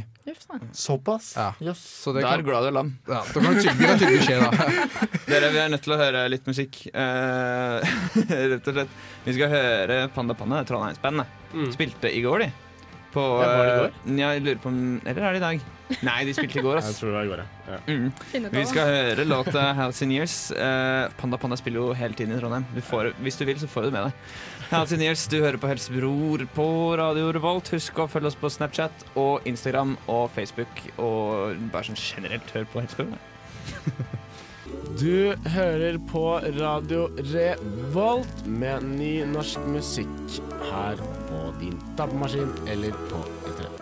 Såpass? Ja. Yes. Så Da er du glad du er lam. ja, da kan det tydelig, tydelig skje, da. Dere, Vi er nødt til å høre litt musikk. Uh, rett og slett. Vi skal høre Panda Panda, det Trondheimsbandet. Mm. Spilte i går, de. På, Ja, var det i går? eh, Ja, jeg lurer på om Eller er det i dag? Nei, de spilte i går, Jeg tror det var i går, ja. Mm. Vi skal høre låta 'House in Years'. Uh, Panda Panda spiller jo hele tiden i Trondheim. Du får, hvis du vil, så får du det med deg. House in Years, du hører på Helsebror på Radio Revolt. Husk å følge oss på Snapchat og Instagram og Facebook. Og bare sånn generelt, hør på Helsebror. Du hører på Radio Revolt med ny norsk musikk her din tappemaskin eller på internett.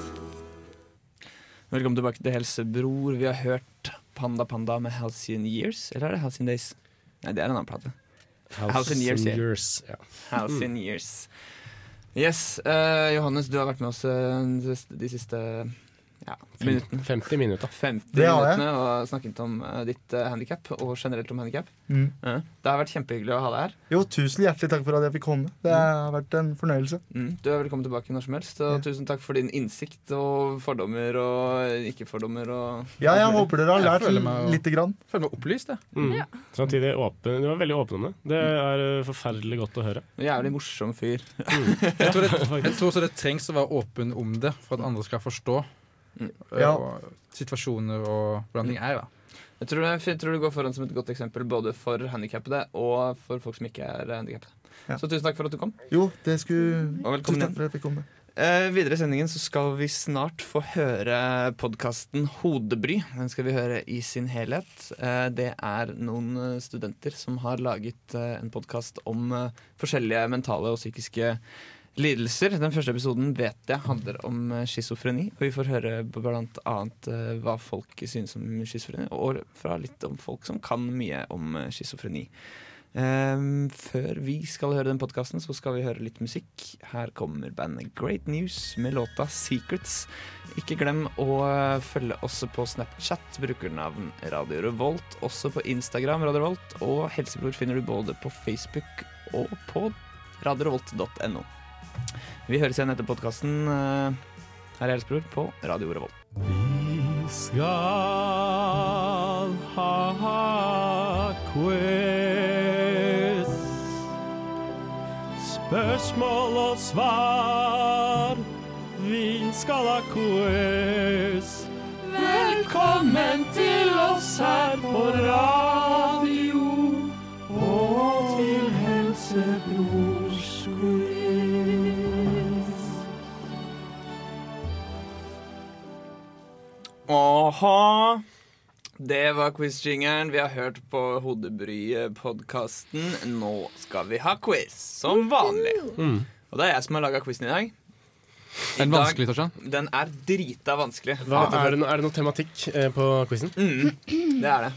Velkommen tilbake til Helsebror. Vi har hørt Panda Panda med Halcyon Years. Eller er det Halcyon Days? Nei, det er en annen plate. Halcyon Years, ja. Years, ja. Halcyon Years. Yes. Uh, Johannes, du har vært med oss de siste- de siste ja, minuttene. 50 minutter. 50 Det har jeg. minuttene og snakket om uh, ditt uh, handikap, og generelt om handikap. Mm. Det har vært kjempehyggelig å ha deg her. Jo, tusen hjertelig takk for at jeg fikk komme. Det har vært en fornøyelse. Mm. Du er velkommen tilbake når som helst. Og Ja. tusen takk for din innsikt og fordommer og ikke-fordommer. Og Ja, jeg håper dere har lært meg- lite grann. Føler meg opplyst, jeg. Mm. Ja. Samtidig åpen. Du var veldig åpen om det. Det er uh, forferdelig godt å høre. Jævlig morsom fyr. Jeg tror, det, jeg tror så det trengs å være åpen om det for at andre skal forstå Mm. eh, Ja. og situasjoner og hvordan ting er. da Jeg tror, det, jeg tror du går foran som et godt eksempel både for handikappede og for folk som ikke er handikappede. Ja. Så tusen takk for at du kom. Jo, det skulle Og Tusen takk for at jeg fikk komme. Eh, videre i sendingen så skal vi snart få høre podkasten Hodebry. Den skal vi høre i sin helhet. Eh, det er noen eh, studenter som har laget eh, en podkast om eh, forskjellige mentale og psykiske lidelser. Den første episoden vet jeg handler om eh, schizofreni. Og vi får høre annet eh, hva folk synes om schizofreni, og fra litt om folk som kan mye om eh, schizofreni. Um, før vi skal høre den podkasten, så skal vi høre litt musikk. Her kommer bandet Great News med låta 'Secrets'. Ikke glem å følge oss på Snapchat, brukernavn Radio Revolt. Også på Instagram Radio Revolt, og Helsebror finner du både på Facebook og på radiorevolt.no. Vi høres igjen etter podkasten. Her er Helsebror på Radio Revolt. Vi skal ha quiz. Spørsmål og svar. Vi skal ha quiz. Velkommen til oss her på radio Aha. Det var quiz-jingeren. Vi har hørt på Hodebry-podkasten. Nå skal vi ha quiz, som vanlig. Og det er jeg som har laga quizen i dag. Er den vanskelig, Torstein? Den er drita vanskelig. Hva, er, det, no- er det noe tematikk eh, på quizen? Mm, det er det.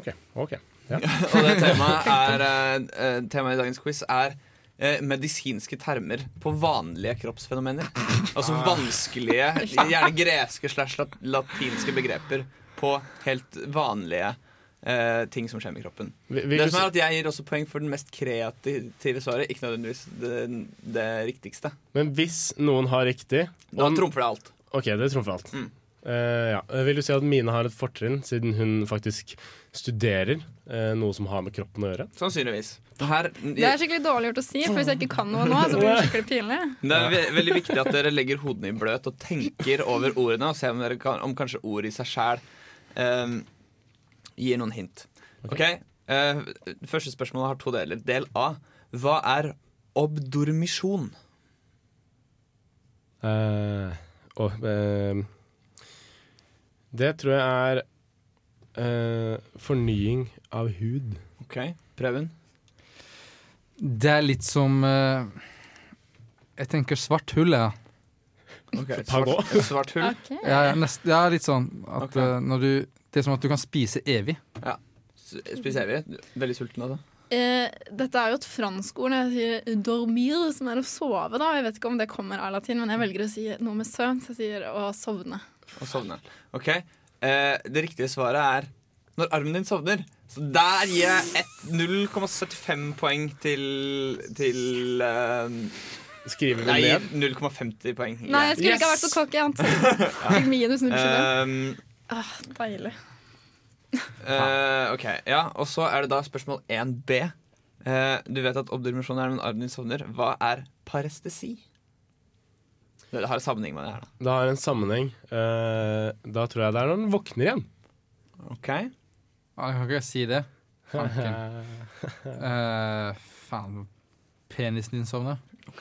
OK. ok ja. Og det temaet er eh, eh, Temaet i dagens quiz er eh, medisinske termer på vanlige kroppsfenomener. Altså vanskelige, gjerne greske slash latinske begreper på helt vanlige eh, ting som skjer med kroppen. Vil, vil Det som er at Jeg gir også poeng for den mest kreative svaret, ikke nødvendigvis det, det riktigste. men hvis noen har riktig Da trumfer det alt. OK, det trumfer alt. Mm. Eh, ja. Vil du si at Mine har et fortrinn, siden hun faktisk studerer uh, noe som har med kroppen å gjøre? Sannsynligvis. Her, Det er skikkelig dårlig gjort å si, for hvis jeg ikke kan noe nå, så blir det skikkelig pinlig. Det er ve veldig viktig at dere legger hodene i bløt og tenker over ordene, og ser om, dere kan, om kanskje ord i seg sjæl gir noen hint. OK. eh, første spørsmål har to deler. Del A. Hva er obdormisjon? Uh, oh, eh, Det tror jeg er eh, fornying av hud. OK. Preben? Det er litt som eh, Jeg tenker svart hull, ja. Okay, et svart, svart hull. Okay. Ja, ja, nest, ja litt sånn at okay. eh, når du Det er som at du kan spise evig. Ja. Spise evig. Veldig sulten av det. Eh, dette er jo et fransk ord. Jeg sier 'dormir', som er å sove. da Jeg vet ikke om det kommer av latin, men jeg velger å si noe med søvn. Så jeg sier å sovne. Og sovne. OK. Eh, det riktige svaret er når armen din sovner. Så der gir jeg 0,75 poeng til til eh, Skriver vi Nei, ned? 0,50 poeng. Nei, jeg skulle ikke ha vært så cocky. jeg. Fikk minus 0,25. Um, Ah, deilig. eh, OK. Ja, og så er det da spørsmål 1B. Eh, du vet at obdurmisjon er når armen din sovner. Hva er parestesi? Det har en sammenheng med det her, da. Det har en sammenheng. Uh, da tror jeg det er når den våkner igjen. OK. Jeg kan ikke si det. Fanken. Eh, faen. Penisen din sovner. ok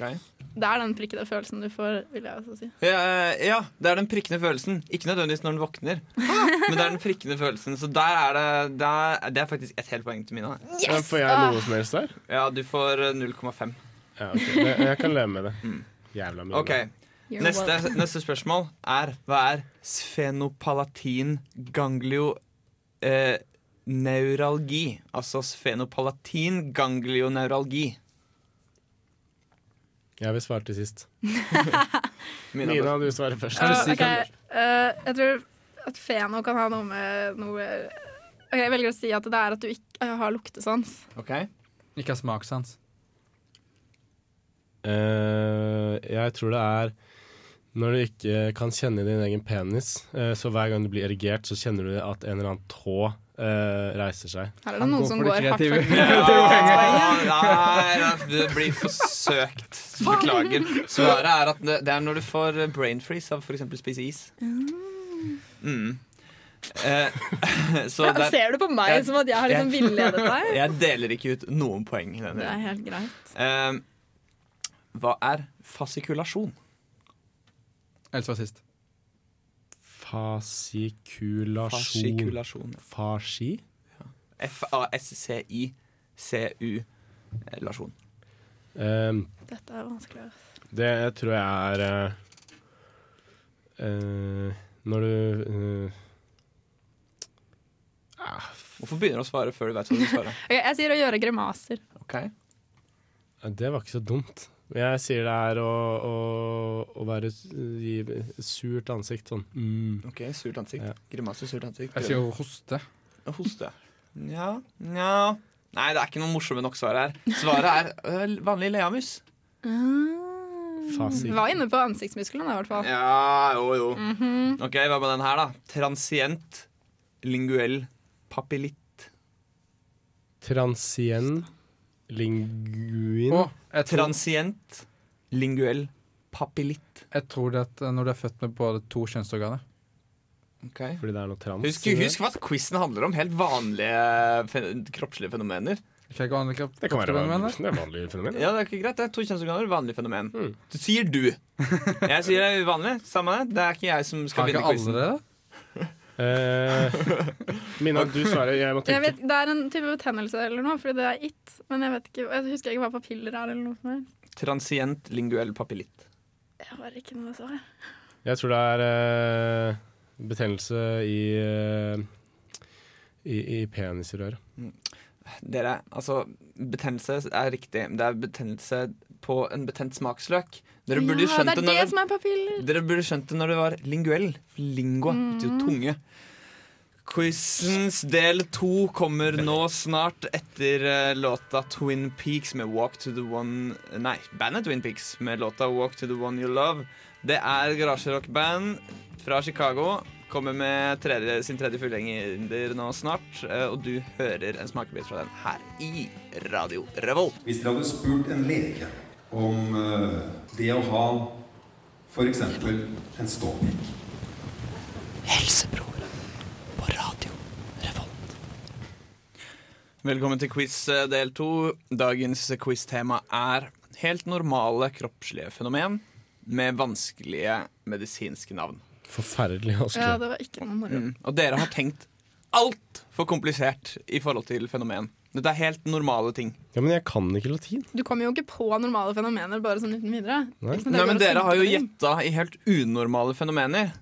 Det er den prikkede følelsen du får, vil jeg også si. Ja, ja, det er den prikkende følelsen. Ikke nødvendigvis når den våkner, men det er den prikkende følelsen. Så der er det der, Det er faktisk et helt poeng til Mina. Ja, Får jeg noe som helst der? Ja, du får eh, 0,5. Ja, okay. jeg kan leve med det. Mm. Jævla mye. OK. Neste, neste spørsmål er hva er sfenopalatin ganglio eh, neuralgi? Altså sfenopalatin ganglioneuralgi. Jeg vil svare til sist. Mina, Mina, du svarer først. Uh, okay. uh, jeg tror at feno kan ha noe med noe okay, Jeg velger å si at det er at du ikke uh, har luktesans. OK. Ikke har smakssans. Uh, jeg tror det er når du ikke kan kjenne din egen penis. eh, så hver gang du blir erigert, så kjenner du at en eller annen tå Uh, reiser seg. Her er det noen går som går hardt for Ja, nei, det blir forsøkt. Beklager. Svaret er at det, det er når du får brain freeze av f.eks. spise is. Mm. Eh, så Ja, der, ser du på meg Jeg- som at jeg har liksom villedet deg? jeg deler ikke ut noen poeng. Det er helt greit. Eh, hva er fasikulasjon? Ellers var sist. Fasikulasjon. Fasi? F-a-s-c-i-c-u-lasjon. Um, Dette er vanskelig. det tror jeg er uh, uh, Når du uh, ah, Hvorfor begynner du å svare før du vet hva du svarer? okay, jeg sier å gjøre grimaser. Okay. Det var ikke så dumt. Jeg sier det er å, å, å være gi surt ansikt sånn. Mm. Ok, Surt ansikt. Ja. Grimase, surt ansikt. Jeg sier hoste. Å Hoste. Nja, nja Nei, det er ikke noe morsomme nok svar her. Svaret er øh, vanlig leamus. Fasik. Var inne på ansiktsmusklene, i hvert fall. Ja, jo, jo. Mhm. Ok, hva med den her, da? Transient linguell papillitt. Transien linguin. Oh, tror, Transient linguell papillitt. jeg tror det at når du er født med både to kjønnsorganer okay. Fordi det er noe trans. Husk, husk hva quizen handler om. Helt vanlige kroppslige fenomener. Ikke jeg kropp, Det kan være vanlige, vanlig, det er vanlige fenomen. Ja, det er ikke greit. Det er to kjønnsorganer, vanlig fenomen. Mm. Du sier du. Jeg sier det er uvanlig. Samme det. Det er ikke jeg som skal Har ikke alle quizen. det? Eh, Mina, du svarer. Jeg må Jeg vet, det er en type betennelse eller noe, fordi det er it. Men jeg vet ikke, jeg husker ikke hva papiller er. eller noe som er. Transient linguell papillitt. Jeg har ikke noe svar. Jeg tror det er eh, betennelse i, eh, i, i penisrøret. Dere, altså Betennelse er riktig. Det er betennelse på en betent smaksløk. Dere burde ja, skjønt det det er som er papiller. Dere burde skjønt det når det var linguell. Lingua betyr jo tunge. Quizens del to kommer nå snart etter eh, låta Twin Peaks med Walk to the One Nei, bandet Twin Peaks med låta Walk to the One You Love. Det er garasjerockband fra Chicago. Kommer med tredje, sin tredje fullengder nå snart. eh, Og du hører en smakebit fra den her i Radio Revolt. Hvis dere hadde spurt en lege om eh, det å ha f.eks. en ståpikk Helsebror på Radio Revolt. Velkommen til quiz eh, del to. Dagens quiz-tema er helt normale kroppslige fenomen med vanskelige medisinske navn. Forferdelig Ja, det var ikke noe moro. Mm. Og dere har tenkt altfor komplisert i forhold til fenomen. Dette er helt normale ting. Ja, men jeg kan ikke latin. Du kommer jo ikke på normale fenomener bare sånn uten videre. Nei. Sånn Nei, men Dere har jo gjetta i helt unormale fenomener.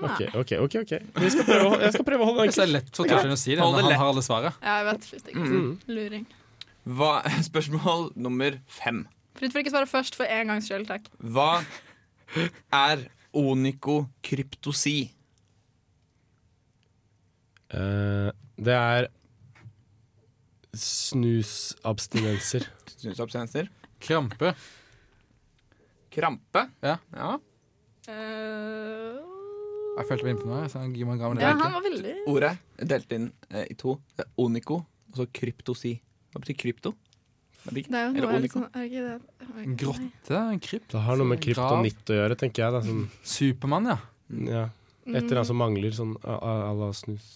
Ok, ok, ok, ok Jeg skal prøve, å- jeg skal prøve å holde Det er lett for Torstein å si det Hold det når han lett. har alle svaret. Ja, jeg vet. Slutt ikke. Mm. Luring. Hva, spørsmål nummer fem. Fritt for ikke å svare først for en gangs skyld, takk. Hva er onikokryptosi? Eh, Det er snusabstinenser. Snusabstinenser. Krampe. Krampe. Ja. ja. Uh... Jeg følte meg innpå noe. Så han gir meg en gammel ja, han var veldig Ordet er delt inn eh, i to. Det er oniko og så kryptosi. Hva betyr krypto? Det Det er jo noe oniko. sånn Er det ikke det? En grotte? En krypt? Det har noe med kryptonitt å gjøre, tenker jeg. Sånn, Supermann, ja. ja. Et eller annet som mangler, sånn à la snus.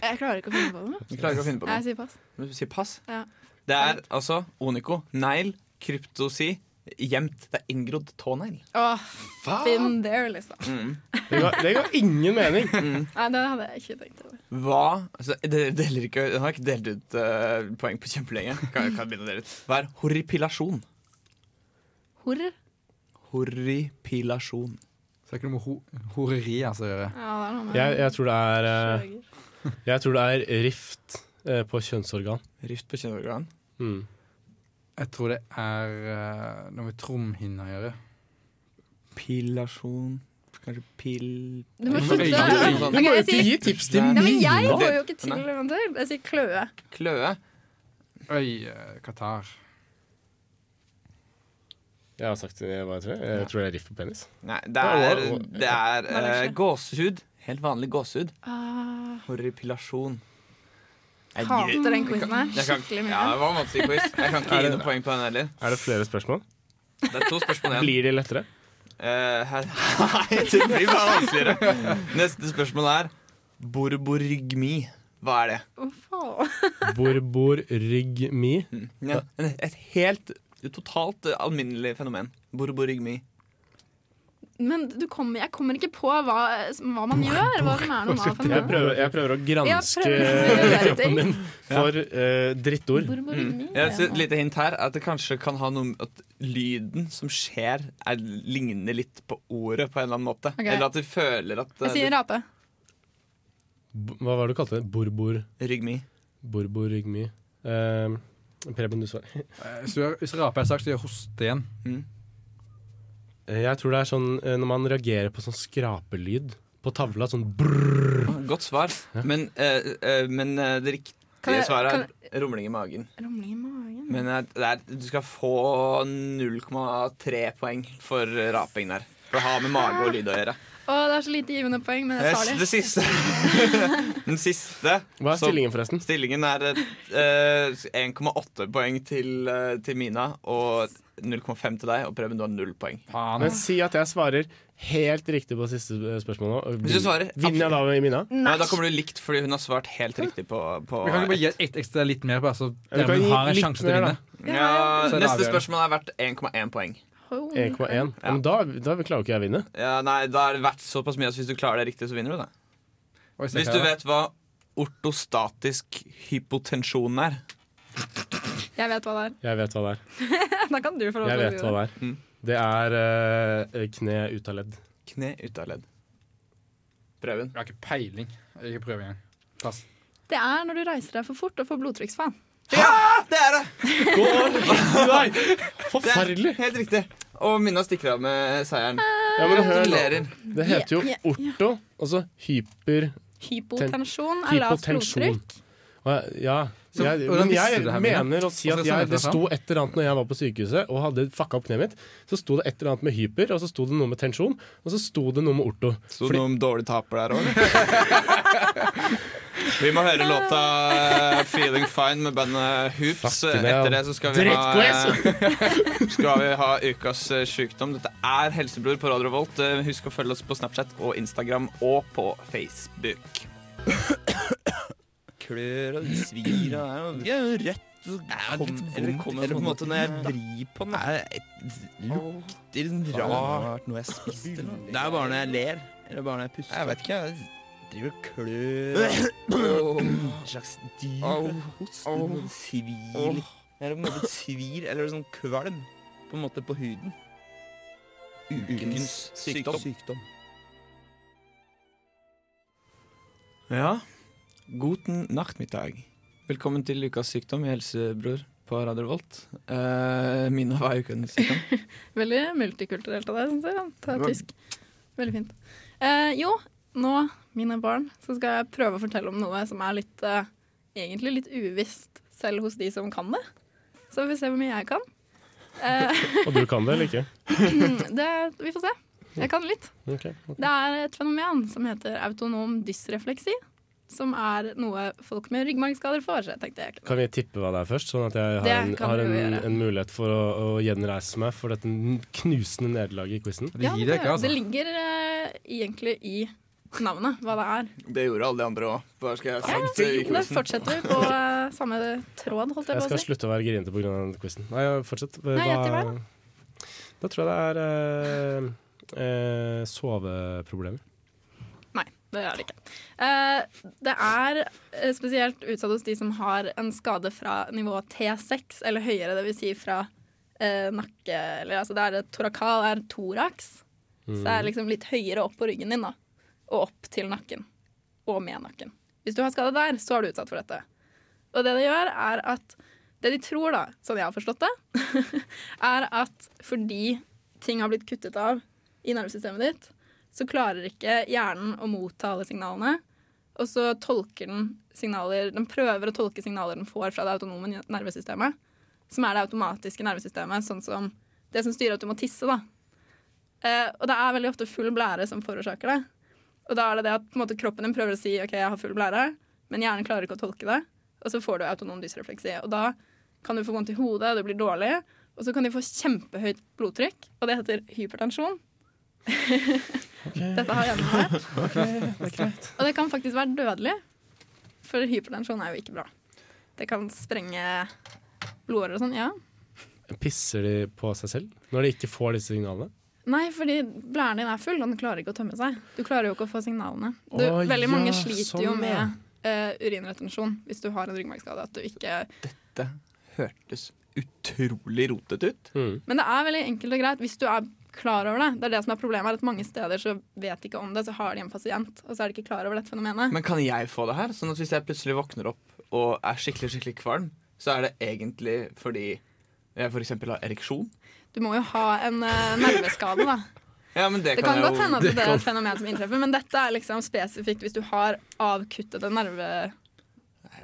Jeg klarer ikke å finne på det. Du klarer ikke å finne på Jeg sier pass. Men Du sier pass. Ja. Det er altså oniko, negl, kryptosi, gjemt. Det er inngrodd tånegl. Åh, been there, liksom. Mm. Det ga, det ga ingen mening! Nei, det hadde jeg ikke tenkt over. Hva altså, det, deler ikke, Jeg har ikke delt ut eh, poeng på kjempelenge. Kan, kan begynne å dele ut. Hva er horripilasjon? Horr? Horripilasjon. Så det er ikke noe med ho horeri altså, å gjøre. Ja, det er noe med Jeg, jeg, tror det er, eh. jeg tror det er rift eh, på kjønnsorgan. Rift på kjønnsorgan. Mm. Jeg tror det er uh, noe med tromhinna å gjøre. Pilasjon Kanskje pil... Du må slutte. Du må Ok, jeg gi tips til Nei, men jeg får jo ikke til noe. Jeg sier kløe. Kløe. Øy, uh, Qatar. Jeg har sagt det, hva jeg tror. Jeg tror det er rift på penis. Nei, det er, det er er det eh, gåsehud. Helt vanlig gåsehud. Ah, Horripilasjon. Jeg hater den quizen her Jeg kan- skikkelig mye. Ja, det var en vanskelig quiz. Jeg kan ikke gi noe poeng på den heller. Er det flere spørsmål? Det er to spørsmål igjen. Blir de lettere? Eh, her, nei, det blir bare vanskeligere. Neste spørsmål er borborygmi. Hva er det? Borborygmi. Ja, et helt, totalt alminnelig fenomen. Borborygmi. Men du kommer, jeg kommer ikke på hva, hva man gjør. Hva som er normalt av Jeg prøver, jeg prøver å granske gjøre kroppen min for uh, drittord. Mm. Ja, så et lite hint her er at det kanskje kan ha noe at lyden som skjer, er, ligner litt på ordet på en eller annen måte. Okay. Eller at du føler at uh, Jeg sier rape. Hva var det du kalte det? Borbor... Rygmi. Borbor-rygmi. Uh, Preben, du svarer. Eh, Hvis du hvis du raper en så gjør hoste igjen. Mm. Eh, Jeg tror det er sånn eh, når man reagerer på sånn skrapelyd på tavla, sånn. Ah, Godt svar. Men, eh, eh, men eh, det riktige jeg- svaret er rumling i magen. Rumling i magen. Men det er, du skal få 0,3 poeng for raping der. For det har med mage og lyd å gjøre. Å, det er så lite givende poeng, men jeg tar Det det. siste Den siste Hva er så- stillingen, forresten? Stillingen er eh, 1,8 poeng til, eh, til Mina og 0,5 til deg. Og Preben, du har null poeng. Faen. Men si at jeg svarer helt riktig på siste eh, spørsmål nå. Hvis du svarer Vinner jeg da med Mina? Nei. da kommer du likt, fordi hun har svart helt riktig på, på Vi kan ikke bare gi ett ekstra litt mer, bare så gi har en sjanse til å vinne. Ja, Neste spørsmål er verdt 1,1 poeng. Oh, 1,1. Ja, men da, da klarer jo ikke jeg å vinne. Ja, nei, Da er det verdt såpass mye at hvis du klarer det riktig, så vinner du. da Oi, Hvis du vet hva ortostatisk hypotensjon er Jeg vet hva det er. Jeg vet hva det er. Da kan du få lov Jeg til å vet hva det. det er. Mm. Det er eh, kne ut av ledd. Kne ut av ledd. Prøven Jeg har ikke peiling. Jeg ikke prøver engang. Pass. Det er når du reiser deg for fort og får blodtrykksfall. Det er det! Nei! Forferdelig! er helt riktig. Og Minna stikker av med seieren. Ja, men hør nå. Gratulerer. Det heter jo orto, altså hyper... Hypotensjon er lavt blodtrykk. Ja, Så jeg, men jeg mener å si at jeg det sto et eller annet når jeg var på sykehuset og hadde fucka opp kneet mitt. Så sto det et eller annet med hyper, og så sto det noe med tensjon, og så sto det noe med orto. Sto det noe om dårlig taper der òg? Vi må høre låta eh, 'Feeling Fine' med bandet Hoops. Etter det så skal vi ha, eh, skal vi ha ukas sykdom. Dette er Helsebror på Radio Revolt. Eh, Husk å følge oss på Snapchat og Instagram og på Facebook. Klør og svir og det er jo rødt. Eller kommer på en måte når jeg vrir på den. det Lukter rart noe jeg spiste. Det er bare når jeg ler. Eller bare når jeg puster. Jeg vet ikke. Jeg driver og klør. En slags dyr. Hoster. Svir. Eller på en måte svir, eller sånn kvalm. På en måte på huden. Ukens sykdom. Ja. Guten Nachtmittag. Velkommen til ukas sykdom i Helsebror på Radio Volt. Uh, Mina, hva er ukens sykdom? Veldig multikulturelt av deg, syns jeg. Ta tysk. Veldig fint. Uh, jo, nå, mine barn, så skal jeg prøve å fortelle om noe som er litt uh, egentlig litt uvisst selv hos de som kan det. Så vi får se hvor mye jeg kan. Eh, Og du kan det eller ikke? det, vi får se. Jeg kan litt. Okay, okay. Det er et fenomen som heter autonom dysrefleksi. Som er noe folk med ryggmargskader får. Jeg tenkte jeg Kan vi tippe hva det er først, sånn at jeg har, en, har en, en mulighet for å, å gjenreise meg for dette knusende nederlaget i quizen? Det ja, gir det, det ikke, altså. det ligger uh, egentlig i navnet, hva det er. Det gjorde alle de andre òg. Hva skal jeg Ja, da fortsetter vi på uh, samme tråd, holdt jeg Jeg på skal å si. slutte å være grinete pga. quizen. Nei, fortsett. Nei, gjett i vei, Da tror jeg det er uh, eh, soveproblemer. Det er det ikke. Eh, det er eh, spesielt utsatt hos de som har en skade fra nivå T6 eller høyere, dvs. Si fra eh, nakke eller, altså det er det Torakal er Mm. Så det er liksom litt høyere opp på ryggen din, da. Og opp til nakken. Og med nakken. Hvis du har skade der, så er du utsatt for dette. Og det det gjør, er at Det de tror, da, sånn jeg har forstått det, er at fordi ting har blitt kuttet av i nervesystemet ditt, så klarer ikke hjernen å motta alle signalene. Og så tolker den signaler Den prøver å tolke signaler den får fra det autonome nervesystemet, som er det automatiske nervesystemet, sånn som det som styrer at du må tisse, da. Eh, og det er veldig ofte full blære som forårsaker det. Og da er det det at måte, kroppen din prøver å si OK, jeg har full blære, men hjernen klarer ikke å tolke det. Og så får du autonom dysrefleksi. Og da kan du få vondt i hodet, du blir dårlig, og så kan de få kjempehøyt blodtrykk, og det heter hypertensjon. Dette har hjernen det Og det kan faktisk være dødelig, for hypertensjon er jo ikke bra. Det kan sprenge blodårer og sånn, ja. Pisser de på seg selv når de ikke får disse signalene? Nei, fordi blæren din er full, og den klarer ikke å tømme seg. Du klarer jo ikke å få signalene. Du, Å, veldig mange ja, sliter sånn, jo med uh, urinretensjon hvis du har en ryggmargskade. At du ikke Det hørtes utrolig rotete ut. Mm. Men det er veldig enkelt og greit. Hvis du er klar over det. Det er det som er problemet. er at Mange steder så vet de ikke om det, så har de en pasient, og så er de ikke klar over dette fenomenet. Men kan jeg få det her? Sånn at hvis jeg plutselig våkner opp og er skikkelig skikkelig kvalm, så er det egentlig fordi jeg f.eks. har ereksjon? Du må jo ha en uh, nerveskade, da. Ja, men det, Det kan kan godt hende at det er et fenomen som inntreffer, men dette er liksom spesifikt hvis du har avkuttet en nerve...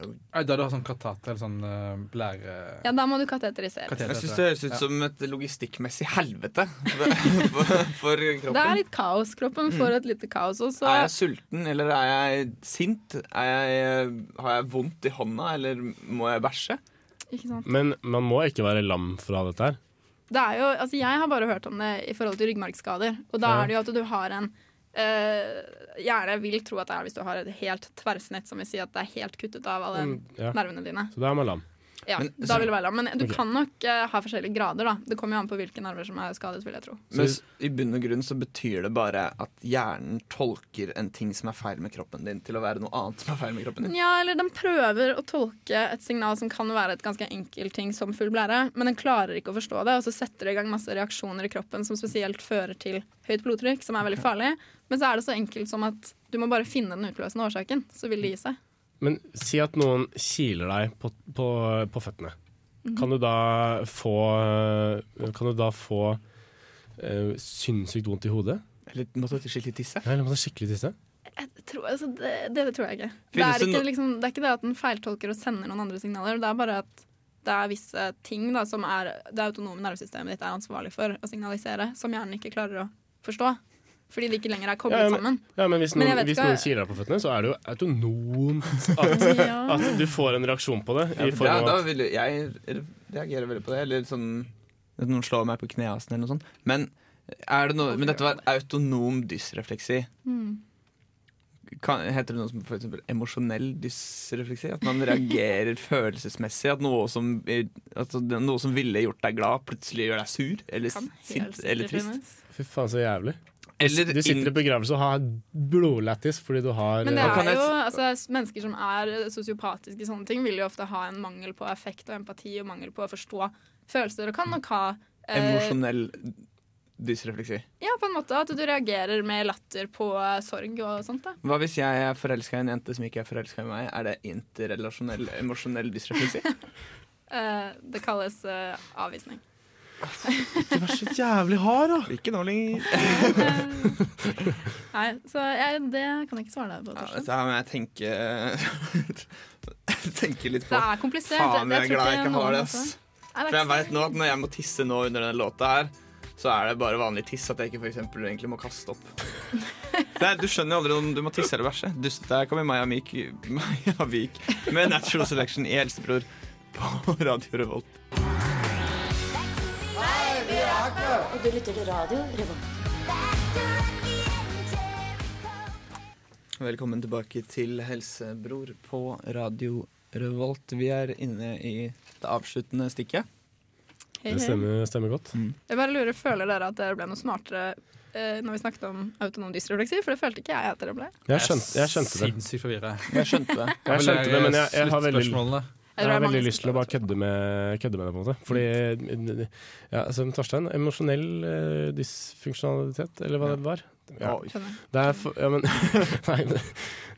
Nei, Da du har sånn katat eller sånn uh, blære... Ja, da må du kateterisere. Kateter. Jeg syns det høres ut Ja. som et logistikkmessig helvete for, for kroppen. Det er litt kaos. Kroppen får et lite kaos. også. Er jeg sulten, eller er jeg sint? Er jeg, har jeg vondt i hånda, eller må jeg bæsje? Ikke sant? Men man må ikke være lam for å ha dette her. Det er jo, altså jeg har bare hørt om det i forhold til ryggmargskader. Og da Ja. er det jo at du har en eh, Gjerne vil tro at det er hvis du har et helt tverrsnitt, som vil si at det er helt kuttet av alle Mm, ja. nervene dine. Så da er man lam. Ja, Men- da vil det være lam. Men du okay. kan nok uh, ha forskjellige grader, da. Det kommer jo an på hvilke nerver som er skadet, vil jeg tro. Men i bunn og grunn så betyr det bare at hjernen tolker en ting som er feil med kroppen din, til å være noe annet som er feil med kroppen din. Ja, eller den prøver å tolke et signal som kan være et ganske enkelt ting som full blære, men den klarer ikke å forstå det, og så setter det i gang masse reaksjoner i kroppen som spesielt fører til høyt blodtrykk, som er veldig farlig. Men så er det så enkelt som at du må bare finne den utløsende årsaken, så vil det gi seg. Men si at noen kiler deg på, på, på føttene. Kan du da få Kan du da få uh, sinnssykt vondt i hodet? Eller måtte du skikkelig tisse? Ja, Eller må du skikkelig tisse? Jeg tror, altså, det, det, det tror jeg ikke. Det er ikke, liksom, det er ikke det at den feiltolker og sender noen andre signaler. Det er bare at det er visse ting da, som er, det autonome nervesystemet ditt er ansvarlig for å signalisere, som hjernen ikke klarer å forstå. Fordi de ikke lenger er koblet Ja, men- sammen. Ja, men hvis noen, men hvis noen kiler deg på føttene, så er det jo autonomt at, Ja. at du får en reaksjon på det. Ja, I for form da, av da vil jeg, jeg reagerer veldig på det. Eller sånn at noen slår meg på kneasen eller noe sånt. Men, er det noe, men dette var autonom dysrefleksi. Mm. Kan, heter det noe som eksempel emosjonell dysrefleksi? At man reagerer følelsesmessig? At noe som, at noe som ville gjort deg glad, plutselig gjør deg sur? Eller sint? Eller trist? Fy faen, så jævlig. Eller du sitter i begravelse og har blodlættis fordi du har Men det er jo, altså, Mennesker som er sosiopatiske i sånne ting, vil jo ofte ha en mangel på effekt og empati og mangel på å forstå følelser, og kan nok ha eh, emosjonell dysrefleksi. Ja, på en måte at du reagerer med latter på sorg og sånt. da Hva hvis jeg er forelska i en jente som ikke er forelska i meg? Er det interrelasjonell emosjonell dysrefleksi? Eh, det kalles eh, avvisning. Ikke vær så jævlig hard, da! Ikke nå lenger. Nei, så jeg, det kan jeg ikke svare deg på. Ja, men dette her jeg tenker Tenke litt på. Det er komplisert. Faen, jeg er glad jeg ikke har det, ass. For jeg veit vet nå at når jeg må tisse nå under denne låta her, så er det bare vanlig tiss at jeg ikke for eksempel egentlig må kaste opp. Er, du skjønner jo aldri om du må tisse eller bæsje. Der kommer Maja Vik, Maja Vik med Natural Selection i Helsebror på Radio Revolt. Og du lytter til radio Revolt. Velkommen tilbake til Helsebror på Radio Revolt. Vi er inne i det avsluttende stikket. Hei, Det stemmer, stemmer godt. Jeg bare lurer, Føler dere at dere ble noe smartere eh, når vi snakket om autonom dysrefleksi? For det følte ikke jeg at dere ble. Jeg skjønte, jeg skjønte det. Sinnssykt forvirra. Jeg skjønte det. Jeg skjønte det, men jeg, jeg har veldig. Jeg Jeg har veldig lyst til å bare kødde med, kødde med det, på en måte. Fordi ja, som Torstein, emosjonell eh, dysfunksjonalitet, eller hva det var. Ja. Det er for, ja, men, nei,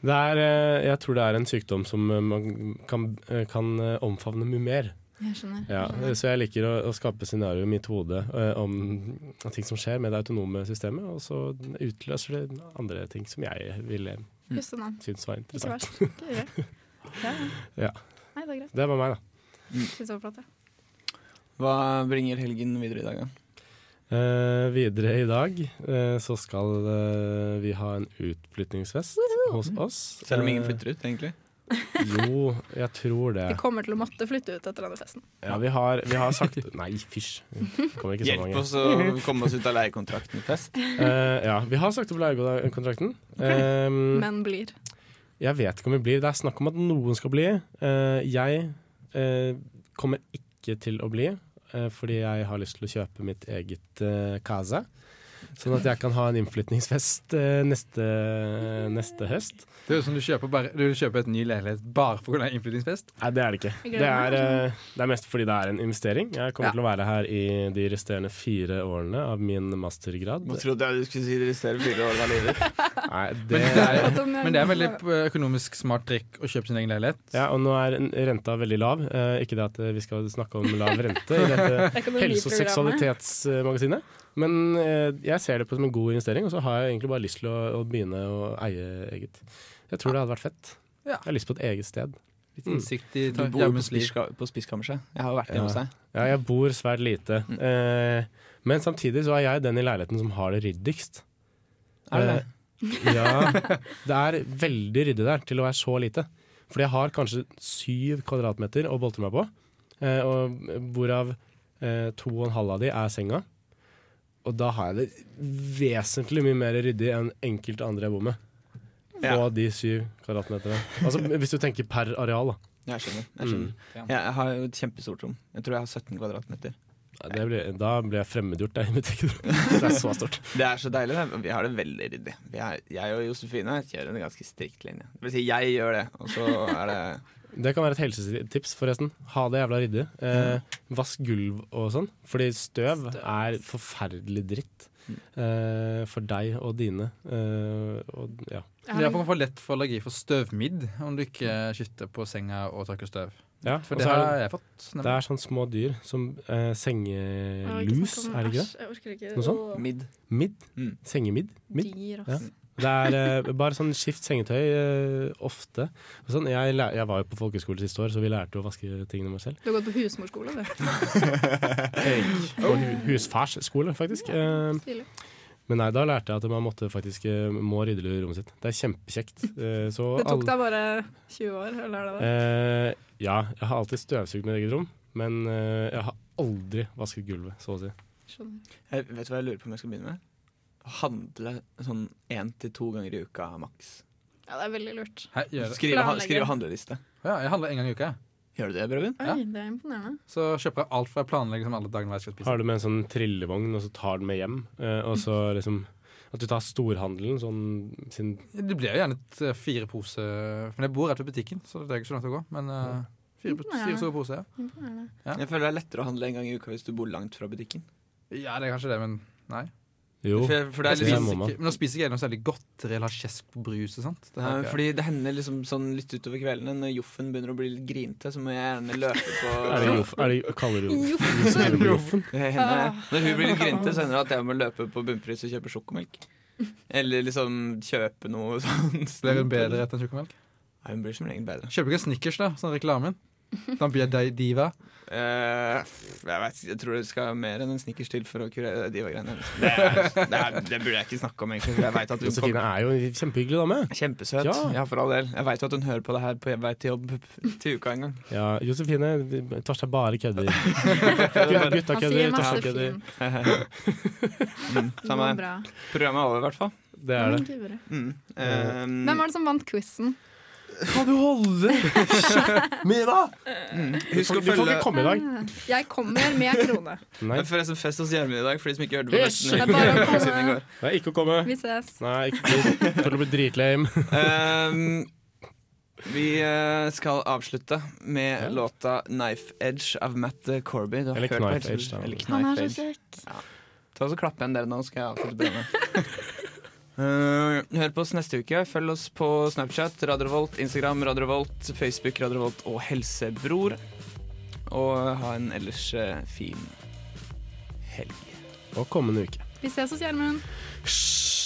det er, eh, Jeg tror det er en sykdom som eh, man kan, kan omfavne mye mer. Jeg skjønner. Jeg skjønner. så jeg liker å, å skape scenarioer i mitt hode uh, om ting som skjer med det autonome systemet, og så utløser det andre ting som jeg ville mm. synes var Ikke interessant. verst. Ikke verst. det. Ja, ja. Det er greit. Det var meg, da. Synes det var flott, ja. Hva bringer helgen videre i dag, da? Eh, videre i dag eh, så skal eh, vi ha en utflyttingsfest hos oss. Selv om ingen flytter ut, egentlig. Jo, jeg tror det. Vi kommer til å måtte flytte ut etter denne festen. Ja, vi har, vi har sagt Nei, fysj. Hjelp mange. oss å komme oss ut av leiekontrakten fest. Eh, ja, vi har sagt opp leiekontrakten. Eh, Men blir. Jeg vet ikke om vi blir. Det er snakk om at noen skal bli. Eh, jeg eh, kommer ikke til å bli, eh, fordi jeg har lyst til å kjøpe mitt eget uh, casa. Sånn at jeg kan ha en innflytningsfest eh, neste, neste høst. Det høres ut som du kjøper, bare, du kjøper et ny leilighet bare for å ha innflyttingsfest. Nei, det er det ikke. Det er, eh, det er mest fordi det er en investering. Jeg kommer Ja. til å være her i de resterende fire årene av min mastergrad. Nå trodde jeg du skulle si de resterende fire årene av livet. Nei, Men det, er, men det er veldig økonomisk smart trikk å kjøpe sin egen leilighet. ja, og nå er renta veldig lav. Eh, ikke det at vi skal snakke om lav rente i dette helse- og seksualitetsmagasinet. Men eh, jeg ser det på som en god investering, og så har jeg egentlig bare lyst til å, å begynne å eie eget. Jeg tror det hadde vært fett. Ja. Jeg har lyst på et eget sted. Litt Mm. innsikt i Du bor på, spiska, på spiskammerset. Jeg har vært Ja. hjemme hos deg. Ja, jeg bor svært lite. Mm. Eh, men samtidig så er jeg den i leiligheten som har det ryddigst. Er det det? Eh, ja. Det er veldig ryddig der til å være så lite. Fordi jeg har kanskje syv kvadratmeter å boltre meg på. Eh, og hvorav eh, to og en halv av de er senga. Og da har jeg det vesentlig mye mer ryddig enn enkelte andre jeg bor med. Ja. De syv kvadratmeterne. Altså hvis du tenker per areal, da. Jeg skjønner. Jeg, skjønner. Mm. jeg har jo et kjempestort rom. Jeg tror jeg har 17 kvadratmeter. Ja, Det blir, da blir jeg fremmedgjort der i mitt eget rom. Det er så stort. Det er så deilig. det. Vi har det veldig ryddig. Er, jeg og Josefine kjører en ganske strikt linje. Det vil si, jeg gjør det, og så er det Det kan være et helsetips, forresten. Ha det jævla ryddig. Eh, vask gulv og sånn. Fordi støv er forferdelig dritt. Eh, for deg og dine. Eh, og, ja. Det er for å få lett for allergi for støvmidd om du ikke skytter på senga og tørker støv. Ja, For det har jeg fått. det er sånne små dyr som eh, sengelus, er det ikke det? Jeg orker ikke. Noe sånt? Midd. Midd? Mm. Sengemidd? Midd? Dyr, Ja. Det er uh, bare sånn skift sengetøy uh, ofte. Og Sånn, jeg, jeg var jo på folkeskole siste år, så vi lærte å vaske tingene med selv. Du har gått på husmorskole, du. På hu husfarsskole, faktisk. Eh, Men nei, da lærte jeg at man måtte faktisk eh, må rydde rommet sitt. Det er kjempekjekt. Eh, Så Det tok alle- deg bare 20 år, eller er det det? Eh, ja, jeg har alltid støvsugd mitt eget rom, men eh, jeg har aldri vasket gulvet, så å si. Skjønner. Jeg vet du hva jeg lurer på om jeg skal begynne med? Handle sånn én til to ganger i uka maks. Ja, det er veldig lurt. Hei. Skrive, ha, skrive handleliste. Ja, jeg handler en gang i uka. Gjør du det, Brogan? Ja. det er imponerende. Så kjøper jeg alt fra planlegger som alle dagene jeg skal spise. Har du med en sånn trillevogn, og så tar den med hjem, eh, og så liksom At du tar storhandelen sånn sin Det blir jo gjerne et, eh, fire pose Men jeg bor rett ved butikken, så det er ikke så langt å gå. Men uh, fire, fire store poser, ja. Ja. Jeg føler det er lettere å handle en gang i uka hvis du bor langt fra butikken. Ja, det er kanskje det, men nei. Jo. For, for det er det liksom man. ikke, men nå spiser ikke jeg noe særlig godteri eller har kjesk på brus og sånt. Det her, okay. fordi det hender liksom sånn litt utover kveldene når Joffen begynner å bli litt grinte, så må jeg gjerne løpe på Er det joff? Er det, kaller du Jo. Joffen? Når hun blir litt grinte, så hender det at jeg må løpe på bunnpris og kjøpe sjokomelk. Eller liksom kjøpe noe sånt. Blir hun bedre etter en tjukkemelk? Nei, hun blir som regel bedre. Kjøper ikke Snickers, da, sånn reklamen. Da blir jeg diva. Uh, jeg, vet, jeg tror det skal mer enn en snickers til for å kurere diva-greiene. Det, det, det burde jeg ikke snakke om, egentlig. Jeg vet at hun Josefine er jo en kjempehyggelig dame. Kjempesøt. Ja. Ja. for all del. Jeg vet jo at hun hører på det her på vei til jobb til uka en gang. Ja, Josefine Torstein bare kødder. Gutta kødder, Torstein kødder. Mm, samme det. Programmet er over, i hvert fall. Det er det. Mm. Uh, Hvem var det som vant quizen? Kan du holde Mina! Husk å Du får følge ikke komme i dag. Ah, Jeg kommer med krone. Nei, forresten fest hos Gjermund i dag, for de som ikke hørte på festen. Det er bare å komme. siden i går. det er ikke å komme. Vi ses. Nei, ikke kommer til å bli dritlame. Um, vi eh, skal avslutte med Ja. låta 'Knife Edge' av Matt Corby. Du har Eller Knife Edge, da. Eller Han er så kjekk. Ja. Ta og Klapp igjen dere nå, skal jeg avslutte programmet. Uh, hør på oss neste uke. Følg oss på Snapchat, Radiovolt, Instagram, Radiovolt, Facebook, Radiovolt og Helsebror. Og ha en ellers eh, fin helg. Og kommende uke. Vi ses hos Gjermund. Hysj!